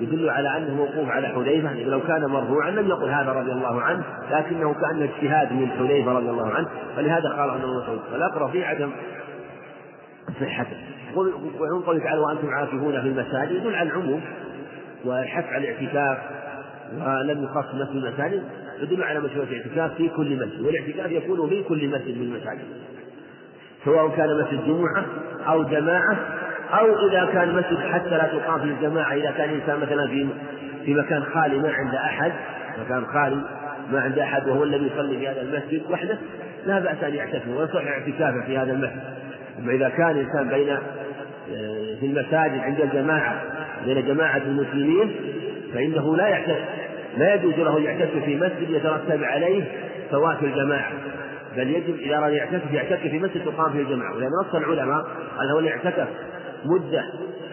A: يدل على أنه موقوف على حذيفة يعني لو كان مرفوعا لم يقل هذا رضي الله عنه لكنه كأن اجتهاد من حذيفة رضي الله عنه. فلهذا قال ابن مسعود فالأقرب في عدم صحته ويقول تعالى وأنتم عاكفون في المساجد يدل على العموم والحث على الاعتكاف ولم يخص مسجد المساجد يدل على مشروع الاعتكاف في كل مسجد والاعتكاف يكون في كل مسجد من المساجد. سواء كان مسجد جمعة أو جماعة أو إذا كان مسجد حتى لا تقام فيه الجماعة إذا كان الإنسان مثلا في في مكان خالي ما عنده أحد مكان خالي ما عنده أحد وهو الذي يصلي في هذا المسجد وحده لا بأس أن يعتكف ويصح اعتكافه في هذا المسجد. أما إذا كان الإنسان بين آه، في المساجد عند الجماعة بين جماعة المسلمين فإنه لا يعتكف لا يجوز له يعتكف في مسجد يترتب عليه فوات الجماعة. بل يجب إذا أراد يعتكف يعتكف في مسجد تقام فيه الجماعة ولأن نص العلماء أنه اللي اعتكف مدة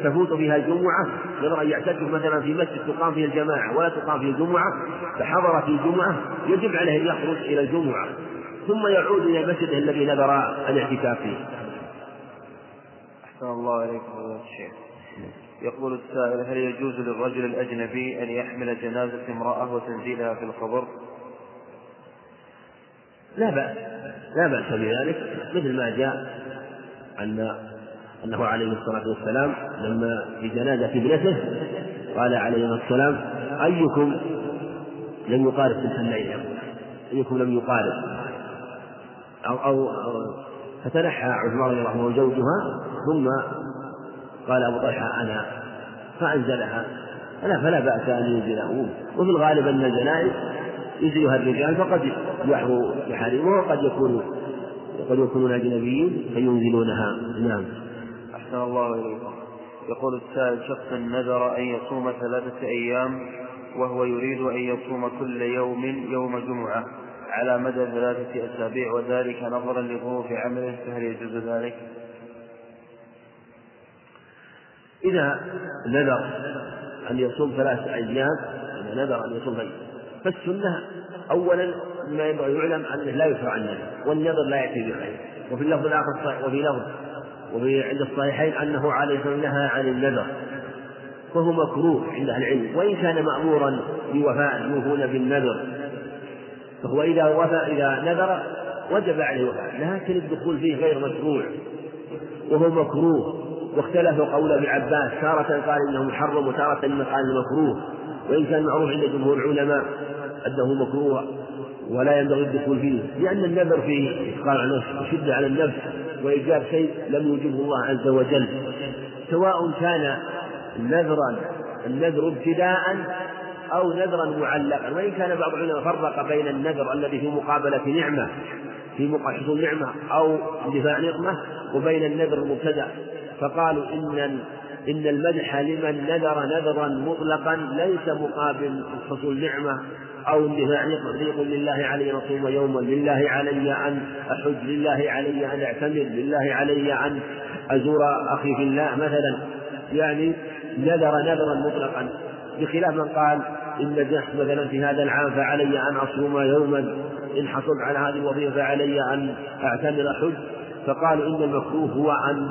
A: تفوت فيها الجمعة يرى أن يعتكف مثلا في مسجد تقام فيه الجماعة ولا تقام فيه الجمعة فحضر في الجمعة يجب عليه أن يخرج إلى الجمعة ثم يعود إلى مسجده الذي نذر الاعتكاف فيه.
B: أحسن الله إليكم الشيخ. يقول السائل هل يجوز للرجل الأجنبي أن يحمل جنازة امرأة وتنزيلها في القبر؟
A: لا بأس لا بأس بذلك مثل ما جاء أن أنه عليه الصلاة والسلام لما في جنازة ابنته قال عليه الصلاة والسلام أيكم لم يقارب تلك الليلة؟ يكن لم يقارب؟ أو, أو, فتنحى عثمان رضي الله عنه وزوجها ثم قال أبو طلحة أنا. فأنزلها. فلا فلا بأس أن ينزله. وفي الغالب أن الجنائز ينزلها الرجال فقد يحروا محارمه وقد يكون قد يكونون أجنبيين فينزلونها. نعم.
B: أحسن الله إليكم يقول السائل شخص نذر أن يصوم ثلاثة أيام وهو يريد أن يصوم كل يوم يوم جمعة على مدى ثلاثة أسابيع وذلك نظرا لظروف عمله فهل يجوز ذلك؟
A: إذا نذر أن يصوم ثلاثة أيام إذا نذر أن يصوم فالسنة أولا ما ينبغي يعلم أنه لا يشرع النذر والنذر لا يأتي بخير. وفي اللفظ الآخر وفي لفظ وفي عند الصحيحين أنه عليه الصلاة نهى عن النذر. فهو مكروه عند أهل العلم. وإن كان مأمورا بوفاء يوفون بالنذر فهو إذا وفى إذا نذر وجب عليه وفاء. لكن الدخول فيه غير مشروع. وهو مكروه. واختلف قول ابن عباس تارة قال انه محرم وتارة قال مكروه. وإن كان معروف عند جمهور العلماء أنه مكروه. ولا ينبغي الدخول فيه لأن النذر فيه إثقال على النفس وشدة على النفس وإيجاب شيء لم يوجبه الله عز وجل. سواء كان نذرا النذر ابتداء أو نذرا معلقا وإن كان بعض العلماء فرق بين النذر الذي في مقابلة نعمة في حصول نعمة أو اندفاع نقمة وبين النذر المبتدأ. فقالوا إن إن المدح لمن نذر نذرا مطلقا ليس مقابل حصول نعمة. أو اندفاع نقمة يقول لله علي أن أصوم يوما لله علي أن أحج لله علي أن أعتمر لله علي أن أزور أخي في الله مثلا. يعني نذر نذرا مطلقا. بخلاف من قال إن نجحت مثلا في هذا العام فعلي أن أصوم يوما. إن حصلت على هذه الوظيفة فعلي أن أعتمر حج فقالوا إن المكروه هو أن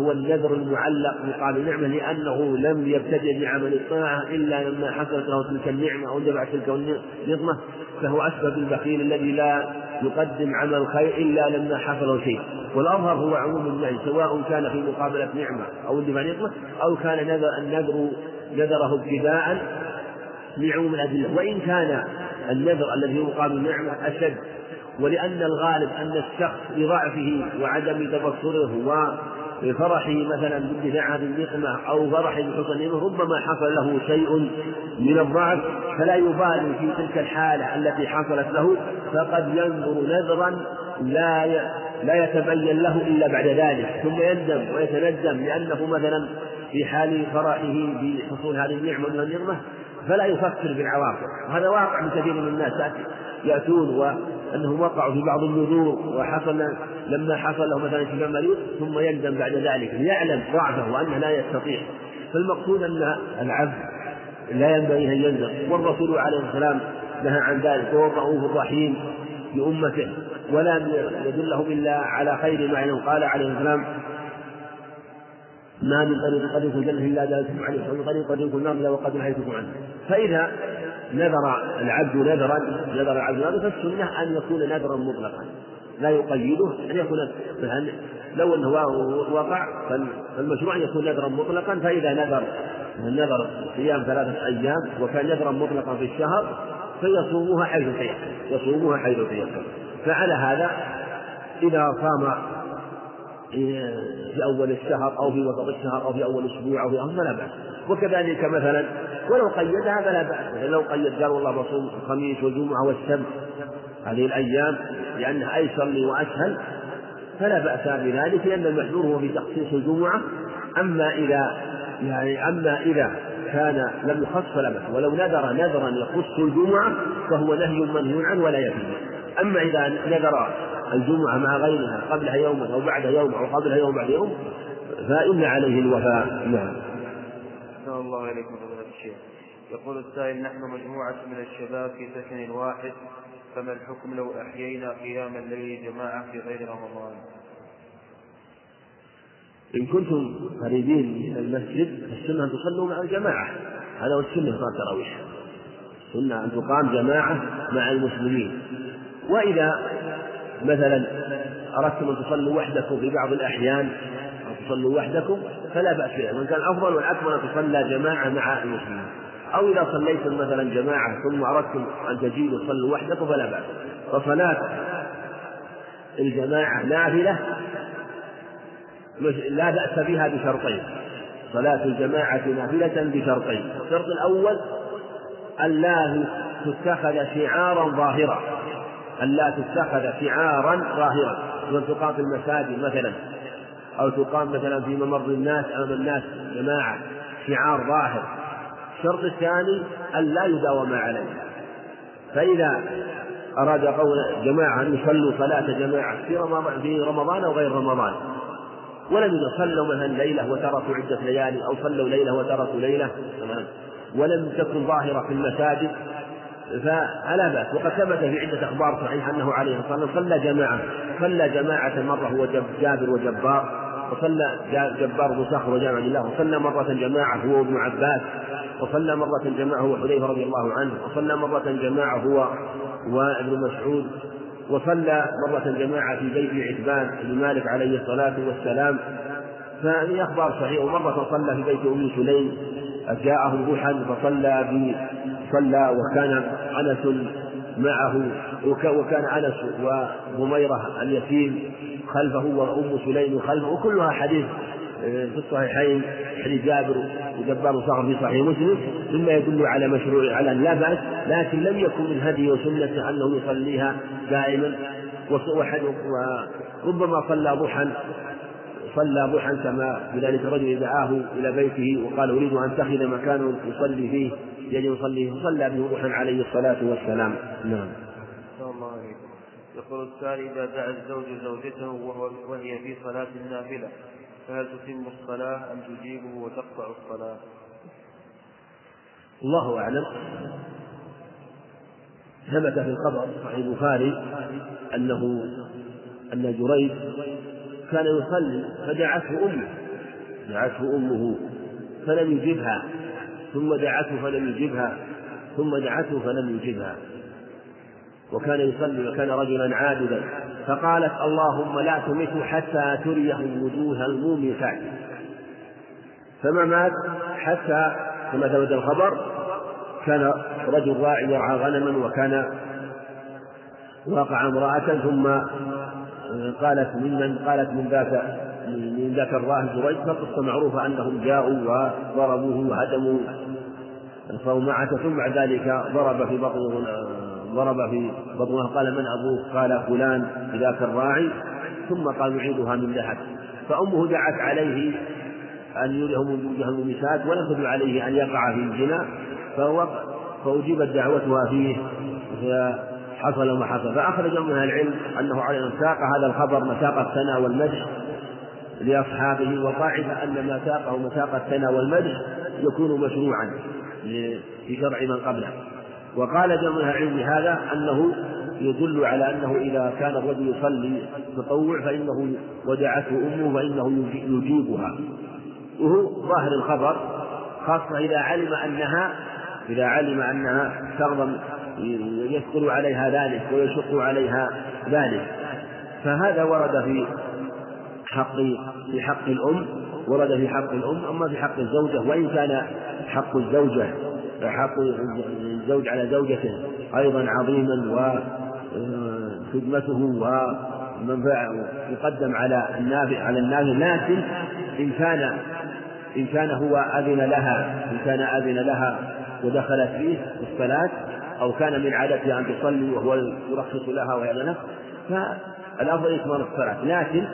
A: هو النذر المعلق. مقابل نعمة لأنه لم يبتدئ بعمل الطاعة إلا لما حصلت له تلك النعمة أو اندفعت تلك النقمة فهو أشبه بالبخيل الذي لا يقدم عمل الخير إلا لما حصل شيء. والأظهر هو عموم النهي سواء كان في مقابلة نعمة أو اندفاع نقمة أو كان نذر النذر نذره ابتداء لعموم الأدلة. وإن كان النذر الذي هو مقابل النعمة أشد ولأن الغالب أن الشخص لضعفه وعدم تبصره وفرحه مثلا باندفاع هذه النقمة أو فرحه بحسن ربما حصل له شيء من الضعف فلا يبالي في تلك الحالة التي حصلت له فقد ينظر نذرا لا لا يتبين له إلا بعد ذلك. ثم يندم ويتندم لأنه مثلا في حال فرحه بحصول هذه النعمة من النعمة فلا يفكر بالعواقب. هذا واقع من كثير من الناس يأتون وأنهم وقعوا في بعض النذور وحصل لما حصل له مثلا شفاء مريض ثم يندم بعد ذلك ليعلم ضعفه وأنه لا يستطيع. فالمقصود أن العبد لا ينبغي أن ينذر والرسول عليه السلام نهى عن ذلك وهو الرؤوف الرحيم بأمته ولم يدلهم إلا على خير ما قال عليه السلام ما من طريق يكون الجنة إلا دلتكم عليه ومن طريق يكون النار إلا وقد نهيتكم عنه. فإذا نذر العبد نذرا نذر العبد نذرا فالسنة أن يكون نذرا مطلقا. لا يقيده أن يكون مثلا لو أنه وقع فالمشروع أن يكون نذرا مطلقا فإذا نذر نذر صيام ثلاثة أيام وكان نذرا مطلقا في الشهر فيصومها حيث تيسر يصومها حيث تيسر فعلى هذا إذا صام في أول الشهر أو في وسط الشهر أو في أول أسبوع أو في أول فلا بأس. وكذلك مثلا ولو قيدها فلا بأس. لو قيد قال والله بصوم الخميس والجمعة والسبت هذه الأيام لأنها أيسر لي وأسهل فلا بأس بذلك لأن المحذور هو في تخصيص الجمعة. أما إذا يعني أما إذا كان لم يخص فلا بأس. ولو نذر نذرا يخص الجمعة فهو نهي منهي عنه ولا يجوز أما إذا نذر الجمعة مع غيرها قبلها يوم أو بعدها يوم أو قبلها يوم بعد يوم فإن عليه الوفاء نعم.
B: أحسن الله إليكم فضيلة الشيخ. يقول السائل نحن مجموعة من الشباب في سكن واحد فما الحكم لو أحيينا قيام الليل جماعة في غير رمضان؟
A: إن كنتم قريبين من المسجد فالسنة أن تصلوا مع الجماعة هذا هو السنة صلاة التراويح السنة أن تقام جماعة مع المسلمين وإذا مثلا أردتم أن تصلوا وحدكم في بعض الأحيان أو تصلوا وحدكم فلا بأس بها من كان أفضل والأكمل أن تصلى جماعة مع المسلمين. أو إذا صليتم مثلا جماعة ثم أردتم أن تجيبوا تصلوا وحدكم فلا بأس. فصلاة الجماعة نافلة لا بأس بها بشرطين. صلاة الجماعة نافلة بشرطين. الشرط الأول ألا تتخذ شعارا ظاهرا. ألا تتخذ شعارا ظاهرا وأن تقام في المساجد مثلا أو تقام مثلا في ممر الناس أمام الناس جماعة شعار ظاهر. الشرط الثاني أن لا يداوم عليه. فإذا أراد قول جماعة أن يصلوا صلاة جماعة في رمضان في رمضان أو غير رمضان. ولم صلوا مثلا ليلة وتركوا عدة ليالي أو صلوا ليلة وتركوا ليلة ولم تكن ظاهرة في المساجد فلا بأس. وقد ثبت في عدة أخبار صحيحة أنه عليه الصلاة والسلام صلى جماعة صلى جماعة مرة هو جابر وجبار وصلى جبار بن صخر وجامع الله وصلى مرة جماعة هو ابن عباس وصلى مرة جماعة هو حذيفة رضي الله عنه وصلى مرة جماعة هو وابن مسعود وصلى مرة جماعة في بيت عتبان بن مالك عليه الصلاة والسلام. فهذه أخبار صحيحة ومرة صلى في بيت أم سليم جاءه ضحى فصلى صلى وكان أنس معه وكان أنس وضميرة اليتيم خلفه وأم سليم خلفه وكلها حديث آه، في الصحيحين حديث جابر وجبار صخر في صحيح مسلم مما يدل على مشروع على لا بأس لكن لم يكن من هدي وسنته أنه يصليها دائما وربما صلى ضحى صلى ضحى كما بذلك الرجل دعاه إلى بيته وقال أريد أن أتخذ مكانا يصلي فيه يجب يصلي فصلى به ضحى عليه الصلاة والسلام نعم.
B: يقول السائل إذا دعا الزوج زوجته وهو وهي في صلاة النافلة فهل تتم الصلاة أم تجيبه وتقطع الصلاة؟
A: الله أعلم ثبت في الخبر صحيح البخاري أنه أن جريج كان يصلي فدعته أمه. دعته أمه فلم يجبها. ثم دعته فلم يجبها. ثم دعته فلم يجبها. وكان يصلي وكان رجلا عابدا. فقالت اللهم لا تمته حتى تريه وجوه المومسات فما مات حتى كما ثبت الخبر كان رجل راعي يرعى غنما وكان وقع امرأة ثم قالت ممن قالت من ذاك من ذاك الراهب جريج فالقصة معروفة أنهم جاءوا وضربوه وهدموا. الصومعة ثم بعد ذلك ضرب في بطن ضرب في بطنها قال من أبوك؟ قال فلان بذاك الراعي. ثم قال نعيدها من لحد فأمه دعت عليه أن يريهم وجوه الممسات ولم تدع عليه أن يقع في الزنا فأجيبت دعوتها فيه. حصل ما حصل فأخرج من العلم أنه على ساق هذا الخبر مساق الثناء والمدح لأصحابه وقاعد أن ما ساقه مساق الثناء والمدح يكون مشروعا في شرع من قبله. وقال جمع العلم هذا أنه يدل على أنه إذا كان الرجل يصلي تطوع فإنه ودعته أمه فإنه يجيبها. وهو ظاهر الخبر خاصة إذا علم أنها إذا علم أنها تغضب يثقل عليها ذلك ويشق عليها ذلك. فهذا ورد في حق في حق الأم ورد في حق الأم أما في حق الزوجة وإن كان حق الزوجة حق الزوج على زوجته أيضا عظيما وخدمته ومنفعة يقدم على النافع على النافع لكن إن كان إن كان هو أذن لها إن كان أذن لها ودخلت فيه في الصلاة أو كان من عادتها أن تصلي وهو يرخص لها ويأذن فالأفضل إتمام الصلاة. لكن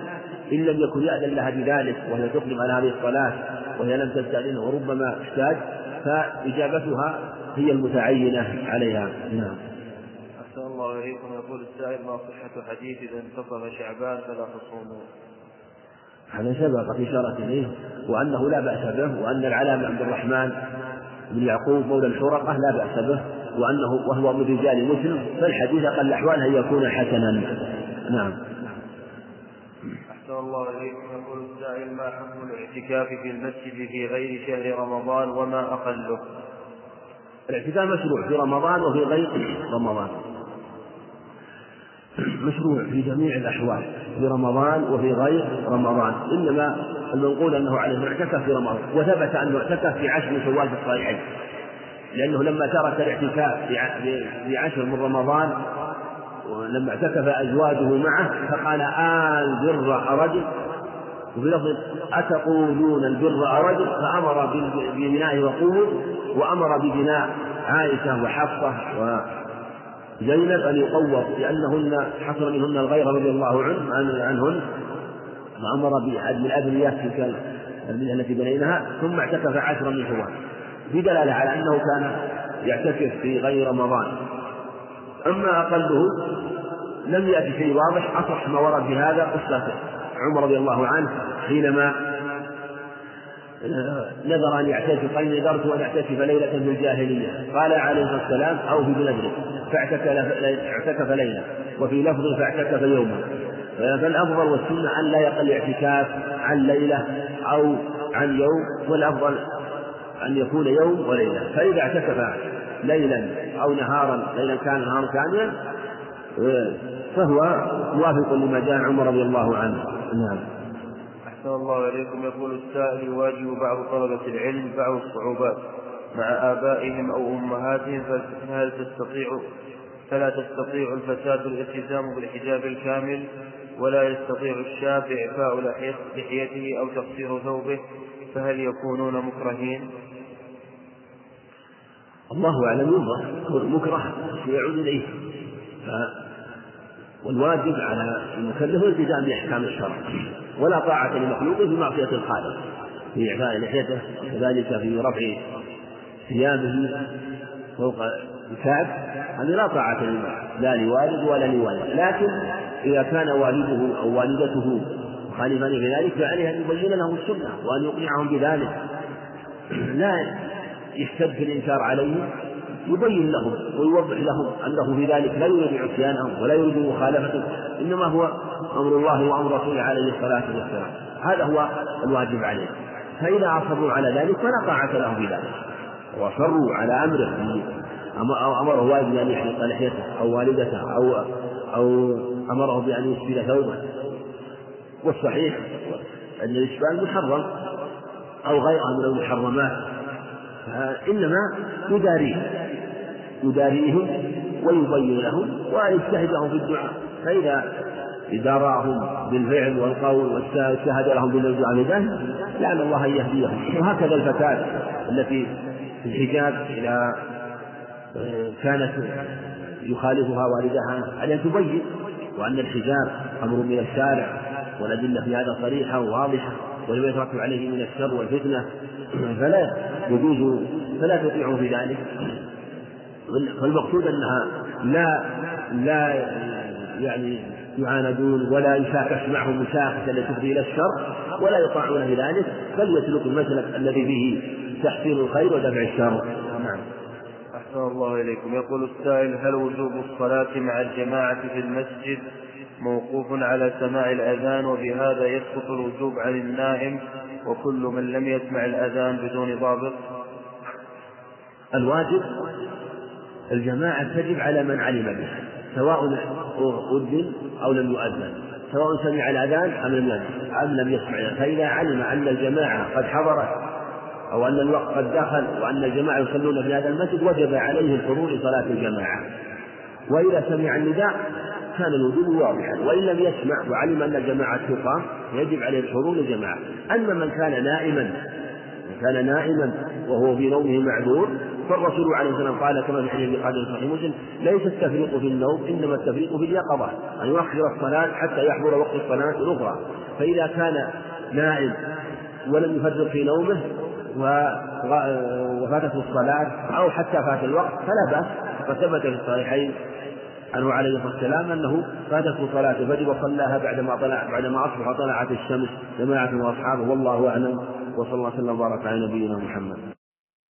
A: إن لم يكن يأذن لها بذلك وهي تقدم على هذه الصلاة وهي لم تستأذنه وربما احتاج فإجابتها هي المتعينة عليها. نعم.
B: أحسن الله إليكم. يقول السائل ما صحة حديث إذا انتصف شعبان فلا تصوموا؟
A: هذا سبق إشارة إليه وأنه لا بأس به وأن العلامة عبد الرحمن بن يعقوب مولى الحرقة لا بأس به. وأنه وهو من رجال مسلم فالحديث أقل الأحوال أن يكون حسنا. نعم.
B: أحسن الله إليكم يقول السائل ما حكم الاعتكاف في المسجد في غير شهر رمضان وما أقله؟
A: الاعتكاف مشروع في رمضان وفي غير رمضان. مشروع في جميع الأحوال في رمضان وفي غير رمضان. إنما المنقول أنه عليه اعتكف في رمضان وثبت أنه اعتكف في عشر شوال في الصحيحين لأنه لما ترك الاعتكاف في عشر من رمضان ولما اعتكف أزواجه معه فقال آل بر أرد وفي لفظ أتقولون البر أرد فأمر ببنائه وقوه وأمر ببناء عائشة وحفصة وزينب أن يقوض لأنهن حصل منهن الغير رضي الله عنه عنهن. فأمر بعدم الأبنية تلك التي بنيناها ثم اعتكف عشرا من شوال في دلالة على أنه كان يعتكف في غير رمضان. أما أقله لم يأتي شيء واضح أصح ما ورد في هذا قصة عمر رضي الله عنه حينما نذر أن يعتكف قال نذرت أن أعتكف ليلة في الجاهلية. قال عليه الصلاة والسلام أو في بنذره فاعتكف ليلة وفي لفظ فاعتكف يوما. فالأفضل والسنة أن لا يقل اعتكاف عن ليلة أو عن يوم والأفضل أن يكون يوم وليلة. فإذا اعتكف ليلا أو نهارا ليلا كان نهارا كاملا فهو موافق لما جاء عمر رضي الله عنه. نعم.
B: أحسن الله إليكم. يقول السائل يواجه بعض طلبة العلم بعض الصعوبات. مع آبائهم أو أمهاتهم فهل تستطيع فلا تستطيع الفتاة الالتزام بالحجاب الكامل ولا يستطيع الشاب إعفاء لحيته أو تقصير ثوبه فهل يكونون مكرهين؟
A: الله أعلم ينظر مكره يعود إليه. والواجب على المكلف الالتزام بأحكام الشرع. ولا طاعة لمخلوق في معصية الخالق في إعفاء لحيته وكذلك في رفع ثيابه فوق الكعب. هذه لا طاعة لا لوالد ولا لوالد. لكن إذا كان والده أو والدته مخالفان في ذلك فعليه أن يبين لهم السنة وأن يقنعهم بذلك. لا يشتد الإنكار عليهم يبين لهم ويوضح لهم أنه في ذلك لا يريد عصيانهم ولا يريد مخالفتهم إنما هو أمر الله وأمر رسوله عليه الصلاة والسلام. هذا هو الواجب عليه. فإذا أصروا على ذلك فلا طاعة لهم في ذلك. وأصروا على أمره. أمره والد أن يحلق لحيته أو والدته أو أو أمره بأن يسبل ثوبه والصحيح أن الإسبال محرم أو غيرها من المحرمات إنما يداريه. يداريهم ويبين لهم ويجتهد لهم في الدعاء. فإذا داراهم بالفعل والقول واجتهد لهم بالدعاء بذلك لعل الله أن يهديهم وهكذا الفتاة التي في الحجاب إذا كانت يخالفها والدها عليها تبين وأن الحجاب أمر من الشارع والأدلة في هذا صريحة وواضحة ولما يترتب عليه من الشر والفتنة. فلا يجوز فلا تطيعه في ذلك. فالمقصود أنها لا لا يعني يعاندون ولا يشاكس معهم مشاكسة التي تفضي إلى الشر ولا يطاعون في ذلك بل يسلك المسلك الذي فيه تحصيل الخير ودفع الشر. نعم.
B: أحسن الله إليكم. يقول السائل هل وجوب الصلاة مع الجماعة في المسجد؟ موقوف على سماع الأذان وبهذا يسقط الوجوب عن النائم وكل من لم يسمع الأذان بدون ضابط.
A: الواجب الجماعة تجب على من علم بها سواء أذن أو لم يؤذن سواء سمع الأذان أم لم يسمع أم لم يسمع. فإذا علم أن الجماعة قد حضرت أو أن الوقت قد دخل وأن الجماعة يصلون في هذا المسجد وجب عليه الحضور لصلاة الجماعة. وإذا سمع النداء كان الوجوب واضحا. وإن لم يسمع وعلم أن الجماعة تقام يجب عليه الحضور للجماعة. أما من كان نائما من كان نائما وهو في نومه معذور فالرسول عليه السلام قال كما في حديث قال صحيح مسلم ليس التفريق في النوم إنما التفريق في اليقظة أن يؤخر الصلاة حتى يحضر وقت الصلاة الأخرى. فإذا كان نائم ولم يفرق في نومه وفاتته الصلاة أو حتى فات الوقت فلا بأس وثبت في الصحيحين عنه عليه الصلاة والسلام أنه فاتته صلاته فجب صلاها بعدما طلع بعدما أصبح طلعت الشمس جماعة وأصحابه والله أعلم وصلى الله وسلم وبارك على نبينا محمد.